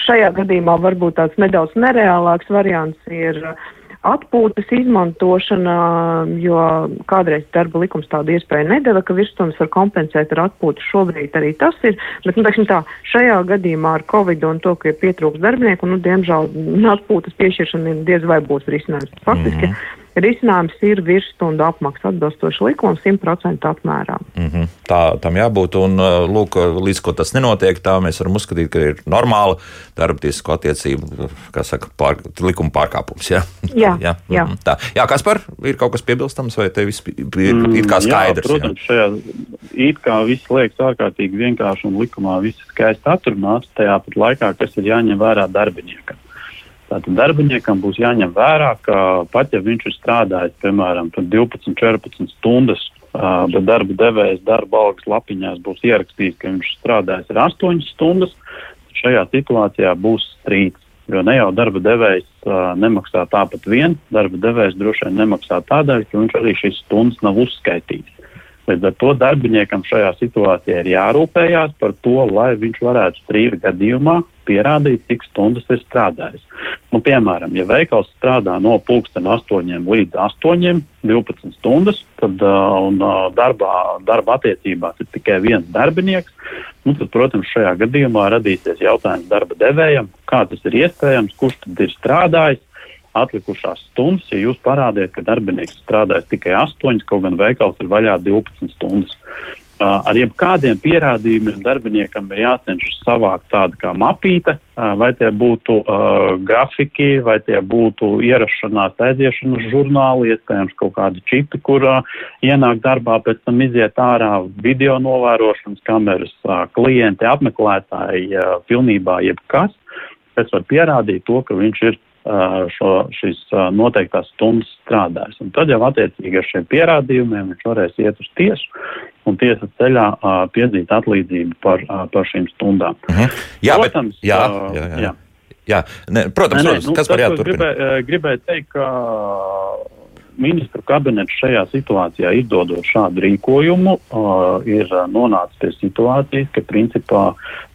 šajā gadījumā varbūt tāds nedaudz nereālāks variants ir uh, atpūtas izmantošana, jo kādreiz darba likums tādu iespēju nedēva, ka virsstundas var kompensēt ar atpūtu. Šobrīd arī tas ir, bet, nu, teiksim tā, šajā gadījumā ar Covid un to, ka ir pietrūks darbinieku, nu, diemžēl atpūtas piešķiršana diez vai būs risinājums. Faktiski, mm -hmm risinājums ir virsstundu apmaksa atbilstoši likumam 100% apmērā. Mm -hmm. Tā tam jābūt, un uh, lūk, līdz ko tas nenotiek, tā mēs varam uzskatīt, ka ir normāla darba tiesisko attiecību, kā saka, pār, likuma pārkāpums. Ja? Jā, jā. jā. Mm -hmm. Tā. jā Kaspar, ir kaut kas piebilstams, vai te viss ir mm, it kā skaidrs? Jā, protams, jā? šajā it kā viss liekas ārkārtīgi vienkārši un likumā viss skaisti atrunāts, tajā pat laikā, kas ir jāņem vērā darbiniekam. Tātad darbiniekam būs jāņem vērā, ka pat ja viņš ir strādājis, piemēram, 12, 14 stundas, bet darba devējs darba algas lapiņās būs ierakstījis, ka viņš strādājis ar 8 stundas, šajā situācijā būs strīds. Jo ne jau darba devējs uh, nemaksā tāpat vien, darba devējs droši vien nemaksā tādēļ, ka viņš arī šīs stundas nav uzskaitījis. Līdz ar to darbiniekam šajā situācijā ir jārūpējās par to, lai viņš varētu strīda gadījumā pierādīt, cik stundas ir strādājis. Nu, piemēram, ja veikals strādā no pulksten 8 līdz 8, 12 stundas, tad uh, un, uh, darbā, darba attiecībās ir tikai viens darbinieks, nu, tad, protams, šajā gadījumā radīsies jautājums darba devējam, kā tas ir iespējams, kurš tad ir strādājis atlikušās stundas, ja jūs parādiet, ka darbinieks strādājas tikai 8, kaut gan veikals ir vaļā 12 stundas. Ar jebkādiem pierādījumiem darbiniekam ir jācenšas savākt tādu kā mapīte, vai tie būtu uh, grafiki, vai tie būtu ierašanās aiziešanas žurnāli, iespējams kaut kādi čipi, kur uh, ienāk darbā, pēc tam iziet ārā video novērošanas kameras, uh, klienti, apmeklētāji, uh, pilnībā jebkas, kas var pierādīt to, ka viņš ir šo, šīs noteiktās stundas strādājis. Un tad jau attiecīgi ar šiem pierādījumiem viņš varēs iet uz tiesu un tiesas ceļā piedzīt atlīdzību par, par šīm stundām. Mhm. Jā, protams, bet, jā, jā, jā. jā. Jā, ne, protams, ne, protams nu, kas par jāturpina. Gribēju, gribēju teikt, ka ministru kabinets šajā situācijā izdodot šādu rīkojumu, uh, ir nonācis pie situācijas, ka principā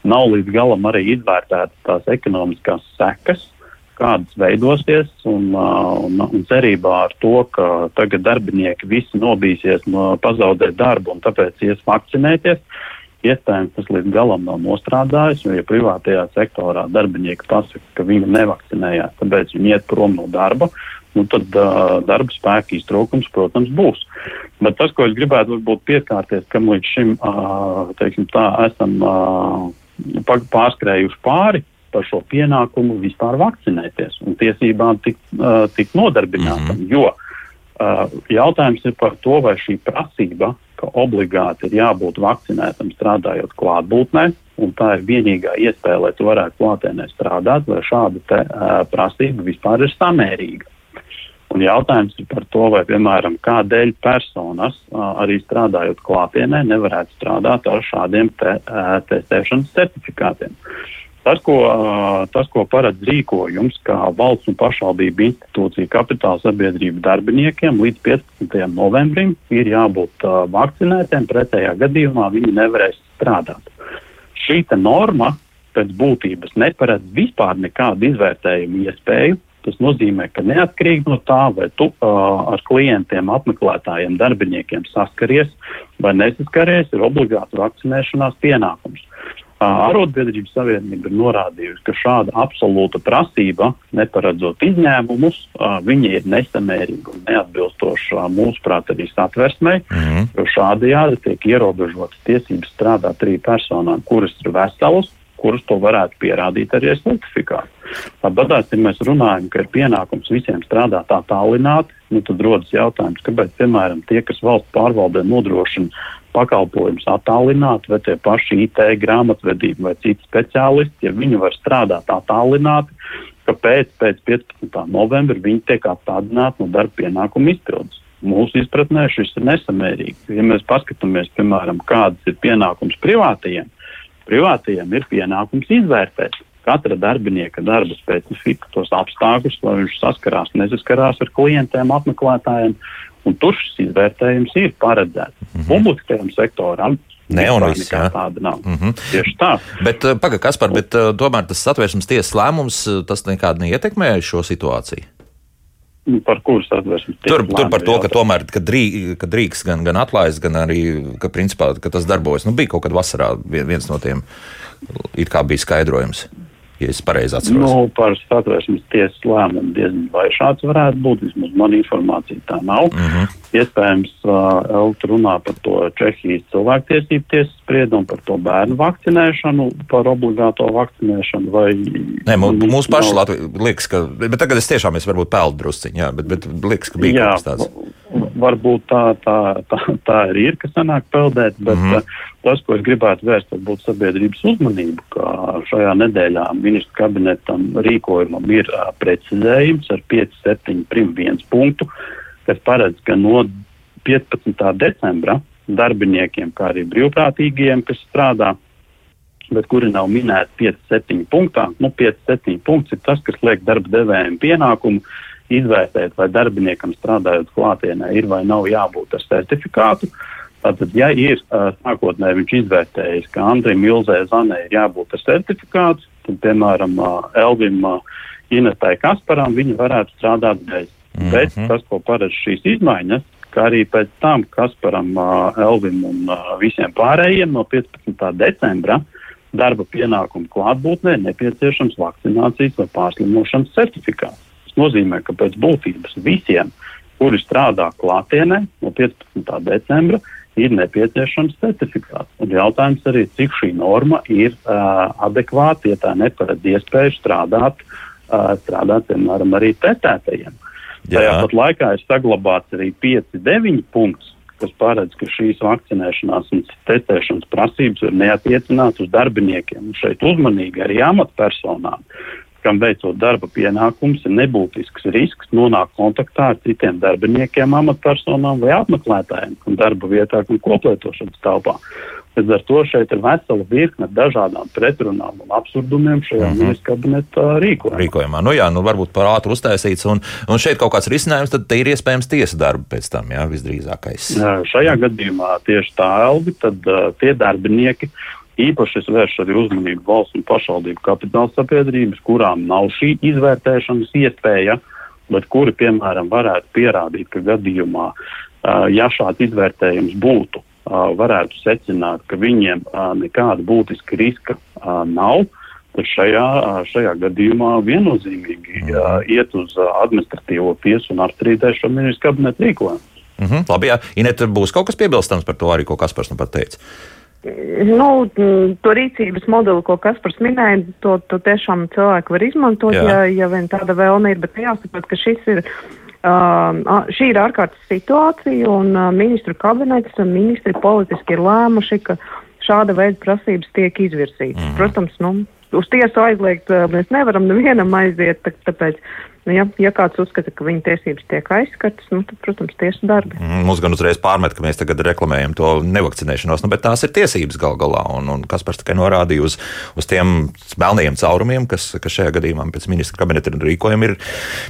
nav līdz galam arī izvērtētas tās ekonomiskās sekas, kādas veidosies, un, un, un cerībā ar to, ka tagad darbinieki visi nobīsies, no, pazaudēs darbu un tāpēc ies vakcinēties. Iespējams, tas līdz galam nav nostrādājis, jo, ja privātajā sektorā darbinieki pasaka, ka viņi nevakcinējās, tāpēc viņi iet prom no darba, nu, tad uh, darba spēka iztrūkums, protams, būs. Bet tas, ko es gribētu varbūt pieskārties, kam līdz šim, uh, teiksim tā, esam uh, pārskrējuši pāri, par šo pienākumu vispār vakcinēties un tiesībām tikt uh, tik nodarbinātam. Mm -hmm. Jo uh, jautājums ir par to, vai šī prasība, ka obligāti ir jābūt vakcinētam strādājot klātbūtnē, un tā ir vienīgā iespēja, lai tu varētu klātienē strādāt, vai šāda te, uh, prasība vispār ir samērīga. Un jautājums ir par to, vai, piemēram, kādēļ personas arī strādājot klātienē nevarētu strādāt ar šādiem te, testēšanas certifikātiem. Tas ko, tas, ko paredz rīkojums, kā valsts un pašvaldību institūcija kapitāla sabiedrību darbiniekiem līdz 15. novembrim ir jābūt vakcinētiem, pretējā gadījumā viņi nevarēs strādāt. Šī norma pēc būtības neparedz vispār nekādu izvērtējumu iespēju. Tas nozīmē, ka neatkarīgi no tā, vai tu uh, ar klientiem, apmeklētājiem, darbiniekiem saskaries vai nesaskaries, ir obligāti vakcinēšanās pienākums. Arotbiedrības savienība ir norādījusi, ka šāda absolūta prasība, neparedzot izņēmumus, viņa ir nesamērīga un neatbilstoša mūsuprāt arī satversmei, mm -hmm. jo šādajādi tiek ierobežotas tiesības strādāt arī personām, kuras ir veselas, kuras to varētu pierādīt arī ar certifikātu. Tāpat, ja mēs runājam, ka ir pienākums visiem strādāt attālināti, nu, tad rodas jautājums, kāpēc, piemēram, tie, kas valsts pārvaldē nodrošina pakalpojumus attālināti, vai tie paši IT, grāmatvedība vai citi speciālisti, ja viņi var strādāt attālināti, kāpēc pēc 15. novembra viņi tiek atstādināti no darba pienākumu izpildes. Mūsu izpratnē šis ir nesamērīgi. Ja mēs paskatāmies, piemēram, kādas ir pienākums privātajiem, privātajiem ir pienākums izvērtēt katra darbinieka darba specifiku, tos apstākļus, lai viņš saskarās, nesaskarās ar klientiem, apmeklētājiem, Un tur šis izvērtējums ir paredzēts. Mm -hmm. Publiskajam sektoram Ne, un viss, jā. tāda nav. Mm -hmm. Tieši tā. Bet, eh, pagaidi, Kaspar, bet uh, tomēr tas satversmes tiesas lēmums, eh, tas nekādi neietekmē šo situāciju? Nu, par kuras satversmes tiesas? Tur, tur par to, ka tomēr, ka drīkst, ka drīkst gan, gan atlaist, gan arī, ka principā, ka tas darbojas. Nu, bija kaut kad vasarā viens no tiem, it kā bija skaidrojums ja es pareizi atceros. Nu, par satversmes tiesas lēmumu diezgan vai šāds varētu būt, vismaz man informācija tā nav. Mm -hmm. Iespējams, uh, Elta runā par to Čehijas cilvēktiesību tiesas spriedumu, par to bērnu vakcinēšanu, par obligāto vakcinēšanu vai... Nē, mūsu paši Latvija liekas, ka, bet tagad es tiešām es varbūt peldu drusciņā, bet, bet liekas, ka bija jā, kaut kas tāds varbūt tā, tā, tā, tā arī ir, ka sanāk peldēt, bet mm -hmm. tas, ko es gribētu vērst, varbūt sabiedrības uzmanību, ka šajā nedēļā ministru kabinetam rīkojumam ir uh, precizējums ar 5-7 prim 1 punktu, kas paredz, ka no 15. decembra darbiniekiem, kā arī brīvprātīgiem, kas strādā, bet kuri nav minēti 5-7 punktā, nu 5-7 punkts ir tas, kas liek darba devējiem pienākumu izvērtēt, vai darbiniekam strādājot klātienē ir vai nav jābūt ar certifikātu. Tātad, ja ir sākotnēji viņš izvērtējis, ka Andrim Milzē Zanē ir jābūt ar certifikātu, tad, piemēram, Elvim Inetai Kasparam viņi varētu strādāt bez. Mm -hmm. Bet tas, ko paredz šīs izmaiņas, ka arī pēc tam Kasparam, Elvim un visiem pārējiem no 15. decembra darba pienākumu klātbūtnē nepieciešams vakcinācijas vai pārslimošanas certifikāts. Tas nozīmē, ka pēc būtības visiem, kuri strādā klātienē no 15. decembra, ir nepieciešams certifikāts. Un jautājums arī, cik šī norma ir uh, adekvāta, ja tā neparedz iespēju strādāt, uh, strādāt piemēram, arī testētajiem. Jā. Tajā pat laikā ir saglabāts arī 5-9 punkts, kas paredz, ka šīs vakcinēšanās un testēšanas prasības ir neatiecinātas uz darbiniekiem. Un šeit uzmanīgi arī amatpersonām, kam veicot darba pienākumus, ir nebūtisks risks nonākt kontaktā ar citiem darbiniekiem, amatpersonām vai apmeklētājiem, un darba vietā un koplietošanas telpā. Līdz ar to šeit ir vesela virkne dažādām pretrunām un absurdumiem šajā mm -hmm. ministra kabineta rīkojumā. rīkojumā. Nu, jā, nu, varbūt par ātru uztaisīts, un, un šeit kaut kāds risinājums, tad ir iespējams tiesa darba pēc tam, jā, visdrīzākais. Jā, šajā gadījumā tieši tā, Elvi, tad uh, tie darbinieki, Īpaši es vēršu arī uzmanību valsts un pašvaldību kapitāla sabiedrības, kurām nav šī izvērtēšanas iespēja, bet kuri, piemēram, varētu pierādīt, ka gadījumā, ja šāds izvērtējums būtu, varētu secināt, ka viņiem nekāda būtiska riska nav. Tad šajā, šajā gadījumā viennozīmīgi uh, iet uz administratīvo tiesu un apstrīdēt šo ministru kabinetu rīkojumu. Mm -hmm, labi, jā. Inet, būs kaut kas piebilstams par to arī, ko Kaspars nu pat teica. Nu, to rīcības modeli, ko Kaspars minēja, to, to tiešām cilvēki var izmantot, Jā. ja, ja vien tāda vēlme ir, bet jāsaprot, ka šis ir. Uh, šī ir ārkārtas situācija, un uh, ministru kabinets un ministri politiski ir lēmuši, ka šāda veida prasības tiek izvirsītas. Mm. Protams, nu, uz tiesu aizliegt mēs nevaram nevienam aiziet, tā, tāpēc Nu, ja, ja kāds uzskata, ka viņa tiesības tiek aizskartas, nu, tad, protams, tiesu darbi. Mums gan uzreiz pārmet, ka mēs tagad reklamējam to nevakcinēšanos, nu, bet tās ir tiesības gal galā. Un, un kas pats tikai norādīja uz, uz tiem melniem caurumiem, kas, kas šajā gadījumā pēc ministra kabineta rīkojuma ir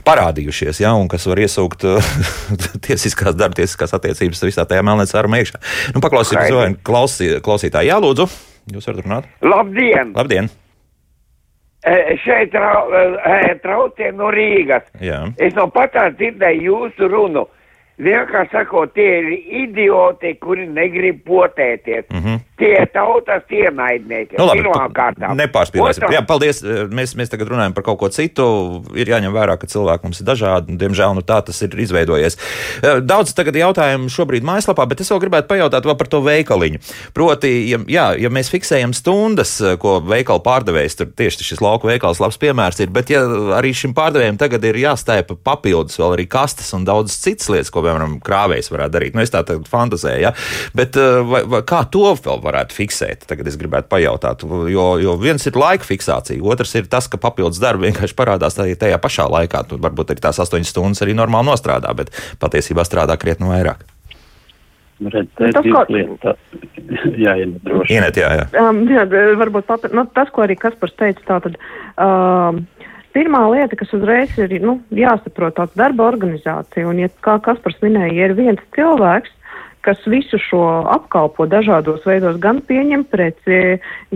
parādījušies, ja, un kas var iesaukt tiesiskās darba, tiesiskās attiecības visā tajā melnē caurumā iekšā. Nu, paklausīties, klausī, klausītāji, jā, lūdzu, jūs varat runāt. Labdien! Labdien! Šeit trau, traucē no Rīgas. Jā. Es no patās dzirdēju jūsu runu. Vienkārši sakot, tie ir idioti, kuri negrib potēties. Mm -hmm. Tie tautas ienaidnieki. Nu, labi, nepārspīlēsim. Jā, paldies. Mēs, mēs tagad runājam par kaut ko citu. Ir jāņem vērā, ka cilvēki mums ir dažādi. Diemžēl nu, tā tas ir izveidojies. Daudz tagad jautājumu šobrīd mājaslapā, bet es vēl gribētu pajautāt vēl par to veikaliņu. Proti, ja, jā, ja mēs fiksējam stundas, ko veikala pārdevējs, tur tieši šis lauku veikals labs piemērs ir, bet ja arī šim pārdevējam tagad ir jāstēpa papildus vēl arī kastes un daudz citas lietas, ko piemēram, krāvējs varētu darīt. Nu, es tā tagad fantazēju, ja? bet eh, vai, vai, kā to vēl varētu fiksēt? Tagad es gribētu pajautāt, jo, jo viens ir laika fiksācija, otrs ir tas, ka papildus darbi vienkārši parādās tajā pašā laikā. Tur varbūt arī tās astoņas stundas arī normāli nostrādā, bet patiesībā strādā krietni vairāk. Redz, tas, ko... lieta, jā, Ienet, jā, jā. Um, jā, varbūt pat, nu, tas, ko arī Kaspars teica, tātad. Um, Pirmā lieta, kas uzreiz ir nu, jāsaprot, tāds darba organizācija, un, ja, kā Kaspars minēja, ja ir viens cilvēks, kas visu šo apkalpo dažādos veidos, gan pieņem preci,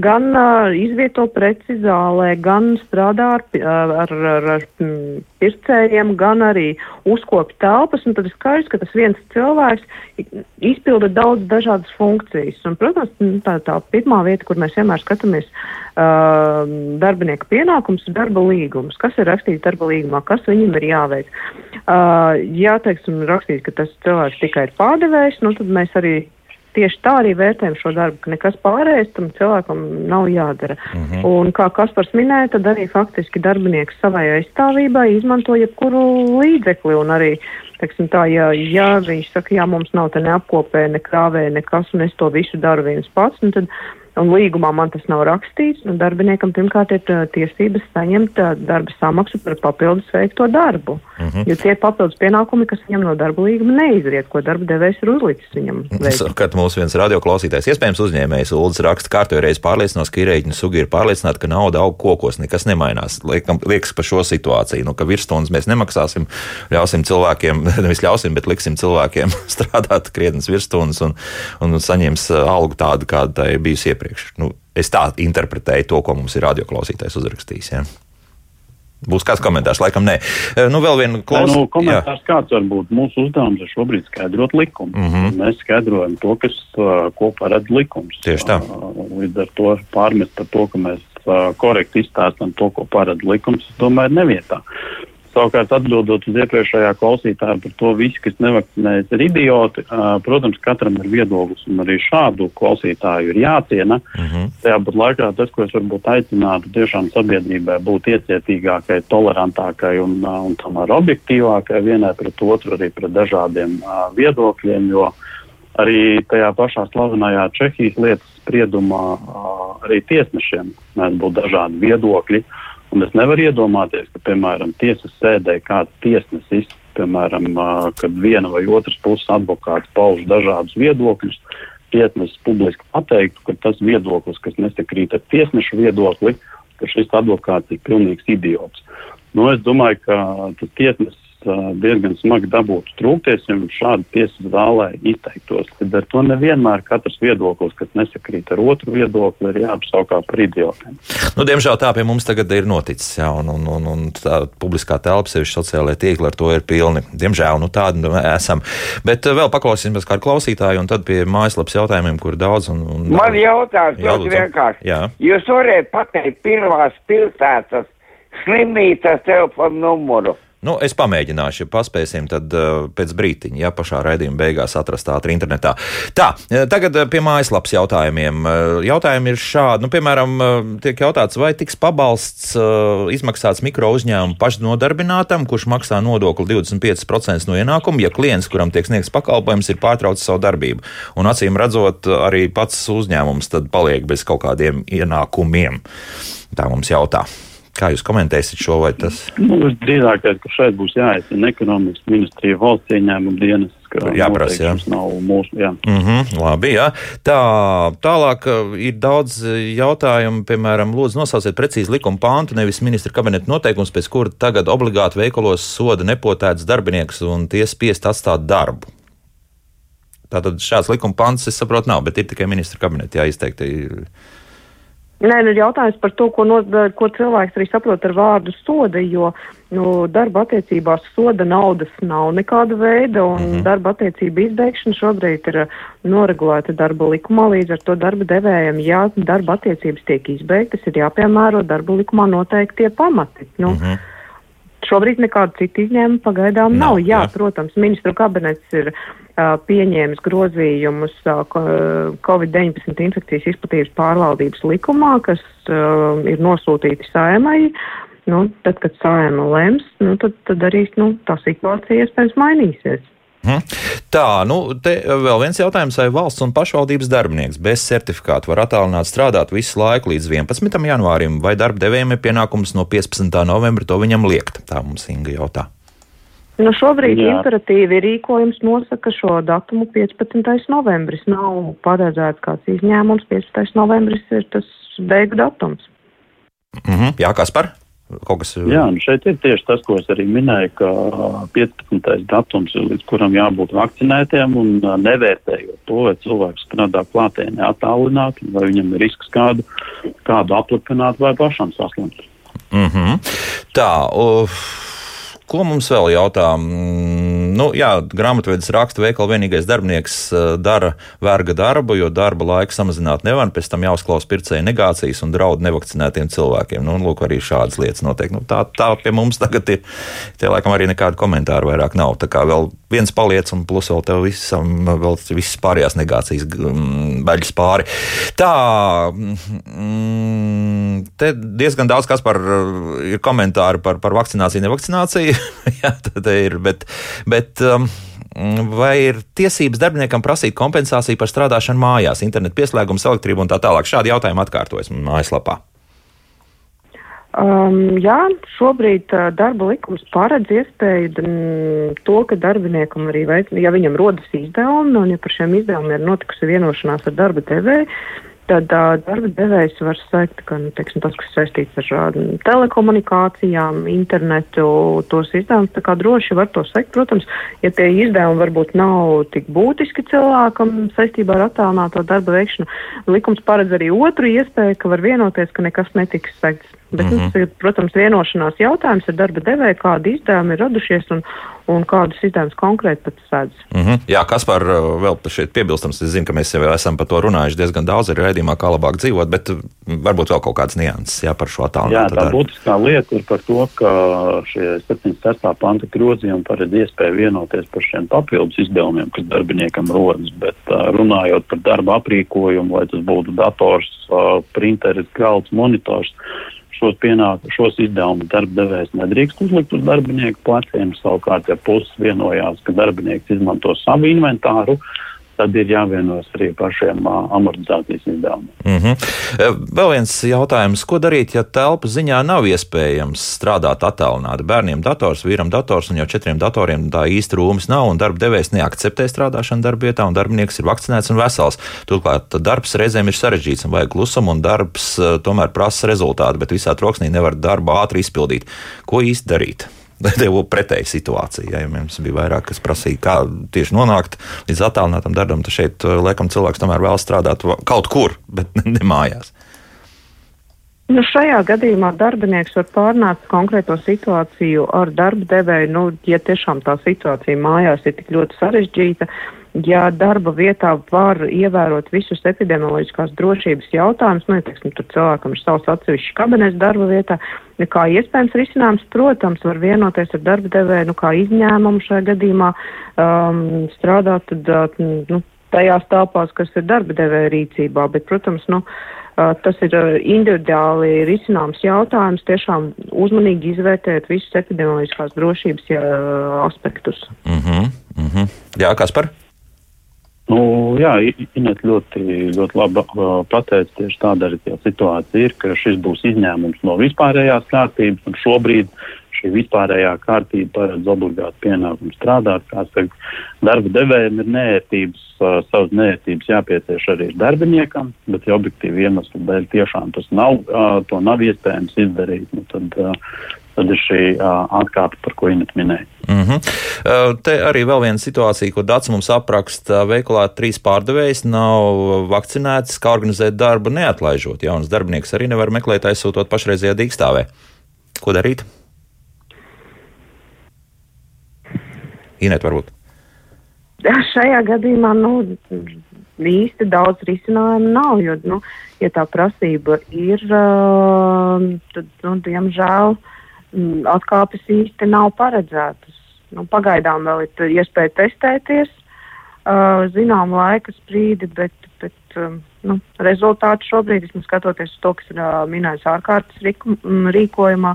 gan uh, izvieto preci zālē, gan strādā ar, ar, ar, ar pircējiem, gan arī uzkopja telpas, un tad ir skaidrs, ka tas viens cilvēks izpilda daudz dažādas funkcijas. Un, protams, nu, tā, tā pirmā vieta, kur mēs vienmēr skatāmies uh, darbinieka pienākums, ir darba līgums. Kas ir rakstīts darba līgumā, kas viņam ir jāveic. Uh, ja, teiksim, rakstīts, ka tas cilvēks tikai ir pārdevējs, nu, tad mēs arī tieši tā arī vērtējam šo darbu, ka nekas pārējais tam cilvēkam nav jādara. Mm -hmm. Un kā Kaspars minēja, tad arī faktiski darbinieks savai aizstāvībai izmanto jebkuru līdzekli un arī, teiksim tā, ja, ja viņš saka, jā, mums nav te neapkopē, ne krāvē, nekas, un es to visu daru viens pats, nu tad un līgumā man tas nav rakstīts, un darbiniekam pirmkārt ir tiesības saņemt darba samaksu par papildus veikto darbu. Uh mhm. -huh. Jo tie ir papildus pienākumi, kas viņam no darba līguma neizriet, ko darba devējs ir uzlicis viņam. Kad mums viens radioklausītājs, iespējams, uzņēmējs Uldis raksta, kārtējo reizi pārliecinos, ka ierēģiņu sugi ir pārliecināti, ka nauda aug kokos, nekas nemainās. Liekam, liekas par šo situāciju, nu, ka virsstundas mēs nemaksāsim, ļausim cilvēkiem, nevis ļausim, bet liksim cilvēkiem strādāt krietnes virsstundas un, un saņems algu tādu, kāda tā ir bijusi iepriekš iepriekš. Nu, es tā interpretēju to, ko mums ir radioklausītājs uzrakstījis. Ja? Būs kāds komentārs, laikam nē. E, nu, vēl viena klausītāja. Nu, komentārs jā. kāds var būt. Mūsu uzdevums ir šobrīd skaidrot likumu. Mm -hmm. Mēs skaidrojam to, kas, ko paredz likums. Tieši tā. Līdz ar to pārmest par to, ka mēs korekti izstāstam to, ko paredz likums, domāju, nevietā. Savukārt, atbildot uz iepriekšējā klausītāja par to, visi, kas nevakcinējas, ir idioti. Protams, katram ir viedoklis, un arī šādu klausītāju ir jāciena. Uh mhm. -huh. Tajā pat laikā tas, ko es varbūt aicinātu tiešām sabiedrībai būt iecietīgākai, tolerantākai un, un tomēr objektīvākai vienai pret otru, arī pret dažādiem viedokļiem, jo arī tajā pašā slavenajā Čehijas lietas spriedumā arī tiesnešiem mēdz būt dažādi viedokļi. Uh, Un es nevaru iedomāties, ka, piemēram, tiesas sēdē kāds tiesnesis, piemēram, kad viena vai otras puses advokāts pauž dažādus viedokļus, tiesnesis publiski pateiktu, ka tas viedoklis, kas nesakrīt ar tiesnešu viedokli, ka šis advokāts ir pilnīgs idiots. Nu, es domāju, ka tas tiesnesis diezgan smagi dabūtu trūkties, ja šādi tiesas zālē izteiktos. Tad ar to nevienmēr katrs viedoklis, kas nesakrīt ar otru viedokli, ir jāapsaukā par idiotiem. Nu, diemžēl tā pie mums tagad ir noticis, jā, un, un, un, un tā publiskā telpa, sevišķi sociālajie tīkli ar to ir pilni. Diemžēl nu, tādi nu, esam. Bet vēl paklausīsimies kā klausītāju un tad pie mājaslapas jautājumiem, kur daudz. Un, un, Man jautājums ļoti vienkārši. Jā. Jūs varētu pateikt pirmās pilsētas slimnīcas telefonu numuru. Nu, es pamēģināšu, ja paspēsim, tad uh, pēc brīdiņa, ja pašā raidījuma beigās atrast ātri internetā. Tā, eh, tagad uh, pie mājaslapas jautājumiem. Jautājumi ir šādi. Nu, piemēram, tiek jautāts, vai tiks pabalsts uh, izmaksāts mikro uzņēmumu pašnodarbinātam, kurš maksā nodokli 25% no ienākuma, ja klients, kuram tiek sniegts pakalpojums, ir pārtraucis savu darbību. Un acīm redzot, arī pats uzņēmums tad paliek bez kaut kādiem ienākumiem. Tā mums jautā. Kā jūs komentēsiet šo vai tas? Nu, drīzāk, ka šeit būs jāiesina ekonomikas ministrija valsts ieņēmuma dienas. Jāprasa, jā. Nav mūsu, jā. Mm -hmm, labi, jā. Tā, tālāk uh, ir daudz uh, jautājumu, piemēram, lūdzu nosauciet precīzi likuma pāntu, nevis ministra kabineta noteikums, pēc kura tagad obligāti veikalos soda nepotēts darbinieks un tie spiest atstāt darbu. Tātad šāds likuma pants, es saprotu, nav, bet ir tikai ministra kabineta jāizteikti. Nē, nu ir jautājums par to, ko, no, ko cilvēks arī saprot ar vārdu soda, jo nu, darba attiecībās soda naudas nav nekāda veida, un mm -hmm. darba attiecība izbeigšana šobrīd ir uh, noregulēta darba likumā, līdz ar to darba devējiem, ja darba attiecības tiek izbeigtas, ir jāpiemēro darba likumā noteiktie pamati. Nu, mm -hmm. Šobrīd nekāda cita izņēmuma pagaidām nav. nav. Jā, jā, protams, ministru kabinets ir pieņēmis grozījumus uh, Covid-19 infekcijas izplatības pārvaldības likumā, kas ir nosūtīti saimai. Nu, tad, kad saima lems, nu, tad, tad arī nu, tā situācija iespējams mainīsies. Hmm. Tā, nu, te vēl viens jautājums, vai valsts un pašvaldības darbinieks bez certifikāta var attālināt strādāt visu laiku līdz 11. janvārim, vai darba devējiem ir pienākums no 15. novembra to viņam liekt? Tā mums Inga jautā. Nu, šobrīd Jā. imperatīvi rīkojums nosaka šo datumu 15. novembris. Nav paredzēts kāds izņēmums. 15. novembris ir tas beigu datums. Mm -hmm. Jā, kas par? Kaut kas... Jā, nu šeit ir tieši tas, ko es arī minēju, ka 15. datums ir līdz kuram jābūt vakcinētiem un nevērtējot to, vai cilvēks strādā klātienē attālināti, vai viņam ir risks kādu, kādu aplipināt vai pašam saslimt. Mm -hmm. Tā, uh... Ko mums vēl jautā? Mm, nu, jā, grāmatvedis raksta, veikala vienīgais darbinieks eh, dara verga darbu, jo darba laika samazināt nevar. Pēc tam jāuzklausa pircēja negācijas un draud nevakcinētiem cilvēkiem. Nu, lūk, arī šādas lietas notiek. Nu, tā, tā pie mums tagad ir. Tie laikam arī nekādu komentāru vairāk nav. Tā kā vēl viens paliec un plus vēl tev visam, vēl visas pārējās negācijas mm, baļas pāri. Tā, mm, te diezgan daudz kas par ir komentāri par, par vakcināciju, nevakcināciju. jā, tā ir. Bet, bet, um, Vai ir tiesības darbiniekam prasīt kompensāciju par strādāšanu mājās, internetu pieslēgumu, elektrību un tā tālāk? Šādi jautājumi atkārtojas mājaslapā. Um, jā, šobrīd uh, darba likums paredz iespēju m, to, ka darbiniekam arī, veic, ja viņam rodas izdevumi, un ja par šiem izdevumiem ir notikusi vienošanās ar darba devēju, tad uh, darba devējs var sekt, ka nu, teiksim, tas, kas saistīts ar uh, telekomunikācijām, internetu, tos izdevumus, tā kā droši var to sekt. Protams, ja tie izdevumi varbūt nav tik būtiski cilvēkam saistībā ar attālināto darba veikšanu, likums paredz arī otru iespēju, ka var vienoties, ka nekas netiks sekts. Bet mm -hmm. tas ir, protams, vienošanās jautājums ar darba devēju, kādi izdevumi ir radušies un, un kādus izdevumus konkrēti pats sēdz. Mm -hmm. Jā, kas par vēl šeit piebilstams, es zinu, ka mēs jau esam par to runājuši diezgan daudz arī raidījumā, kā labāk dzīvot, bet varbūt vēl kaut kādas nianses jā, par šo attālinātu. Jā, tā būtiskā lieta ir par to, ka šie 76. panta grozījumi paredz iespēju vienoties par šiem papildus izdevumiem, kas darbiniekam rodas, bet runājot par darba aprīkojumu, vai tas būtu dators, printeris, galds, monitors, šos pienākumus, šos izdevumus darba devējs nedrīkst uzlikt uz darbinieku pleciem. Savukārt, ja puses vienojās, ka darbinieks izmanto savu inventāru, tad ir jāvienos arī par šiem uh, amortizācijas izdevumiem. Mm -hmm. Vēl viens jautājums, ko darīt, ja telpas ziņā nav iespējams strādāt attālināti? Bērniem dators, vīram dators un jau četriem datoriem tā īsti rūmas nav, un darba devējs neakceptē strādāšanu darba vietā, un darbinieks ir vakcinēts un vesels. Turklāt darbs reizēm ir sarežģīts un vajag klusumu, un darbs tomēr prasa rezultātu, bet visā troksnī nevar darbu ātri izpildīt. Ko īsti darīt? Tev būtu pretēja situācija. Ja mums bija vairāk, kas prasīja, kā tieši nonākt līdz attālinātam darbam, tad šeit, eh, laikam, cilvēks tomēr vēl strādāt kaut kur, bet ne mājās. Nu, šajā gadījumā darbinieks var pārnākt konkrēto situāciju ar darba devēju. Nu, ja tiešām tā situācija mājās ir tik ļoti sarežģīta, ja darba vietā var ievērot visus epidemioloģiskās drošības jautājumus, nu, ja, teiksim, tur cilvēkam ir savs atsevišķs kabinets darba vietā, kā iespējams risinājums, protams, var vienoties ar darba devēju, nu, kā izņēmumu šajā gadījumā um, strādāt, tad, uh, nu, tajās telpās, kas ir darba devēja rīcībā, bet, protams, nu, uh, tas ir uh, individuāli risināms jautājums, tiešām uzmanīgi izvērtēt visus epidemioloģiskās drošības jā, aspektus. Mm -hmm, mm -hmm. Jā, kas par? Nu, jā, Inês ļoti, ļoti labi pateica, tieši tāda arī tā situācija ir, ka šis būs izņēmums no vispārējās kārtības, un šobrīd šī vispārējā kārtība paredz obligātu pienākumu strādāt. Kā saka, darba devējiem ir nērtības, savas nērtības jāpiecieš arī darbiniekam, bet ja objektīvi iemeslu dēļ tiešām tas nav, to nav iespējams izdarīt. Nu, tad, tad ir šī uh, atkāpe, par ko Inês minēja. Mm -hmm. te arī vēl viena situācija, ko Dārts mums apraksta. Veikalā trīs pārdevējs nav vakcinēts, kā organizēt darbu neatlaižot. Jaunas darbinieks arī nevar meklēt, aizsūtot pašreizējā dīkstāvē. Ko darīt? Inēt, varbūt. Šajā gadījumā nu, īsti daudz risinājumu nav, jo, nu, ja tā prasība ir, tad, nu, diemžēl, uh, atkāpes īsti nav paredzētas. Nu, pagaidām vēl ir iespēja testēties, uh, zinām laika sprīdi, bet, bet um, nu, rezultāti šobrīd, skatoties uz to, kas ir uh, minēts ārkārtas riku, mm, rīkojumā,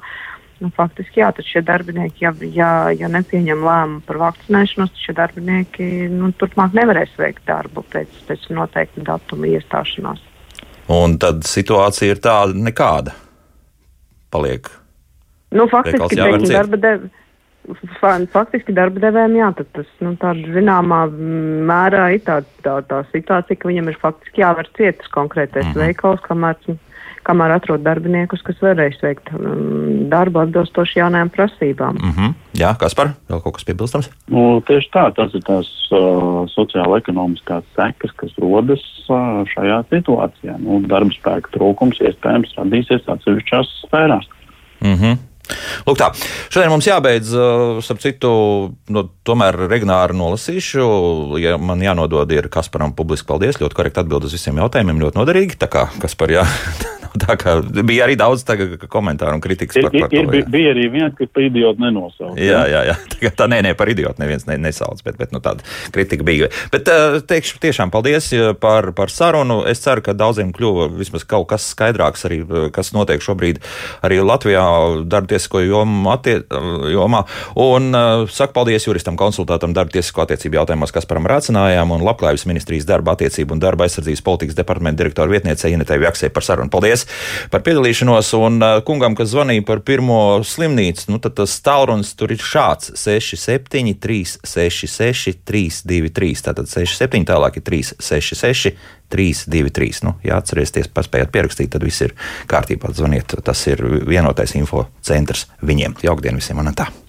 nu, faktiski jā, tad šie darbinieki, ja, ja, ja nepieņem lēmumu par vakcinēšanos, tad šie darbinieki nu, turpmāk nevarēs veikt darbu pēc, pēc noteikta datuma iestāšanās. Un tad situācija ir tāda nekāda. Paliek Nu, faktiski, teiksim, darba dev... Faktiski darba devējiem, jā, tad tas, nu, tāda zināmā mērā ir tā, tā, tā situācija, ka viņam ir faktiski jāvar cietas konkrētais mm -hmm. veikals, kamēr, kamēr atrod darbiniekus, kas varēs veikt um, darbu atbilstoši jaunajām prasībām. Mm -hmm. Jā, kas par? Vēl kaut kas piebilstams? Nu, tieši tā, tas ir tās uh, sociāla-ekonomiskās sekas, kas rodas uh, šajā situācijā. Nu, darba spēka trūkums iespējams radīsies atsevišķās sfērās. Mm -hmm. Lūk, tā. Šodien mums jābeidz, uh, starp citu, no, tomēr regulāri nolasīšu. Ja man jānodod, ir Kasparam publiski paldies. Ļoti korekti atbild uz visiem jautājumiem, ļoti noderīgi. Tā kā Kaspar, jā, Tā kā bija arī daudz komentāru un kritikas par, par to. Ir, ir, bija arī viens, kas par idiotu nenosauca. Jā, jā, jā. Tā, tā nē, nē, par idiotu neviens ne, nesauc, bet, bet nu, tāda kritika bija. Bet uh, teikšu tiešām paldies par, par sarunu. Es ceru, ka daudziem kļuva vismaz kaut kas skaidrāks arī, kas notiek šobrīd arī Latvijā darba tiesisko jomā. Un saku paldies juristam konsultātam darba tiesisko attiecību jautājumos Kasparam Rācinājām un Labklājības ministrijas darba attiecību un darba aizsardzības politikas departamenta direktora vietniecei Inetei Vjaksē par sarunu. Paldies! Paldies par piedalīšanos. Un uh, kungam, kas zvanīja par pirmo slimnīcu, nu, tad tas tālrunis tur ir šāds - 67, 366, 323. Tātad 67, tālāk ir 366. 323. Nu, ja atcerieties, paspējat pierakstīt, tad viss ir kārtībā. Zvaniet, tas ir vienotais info centrs viņiem. Jaukdien visiem, man tā!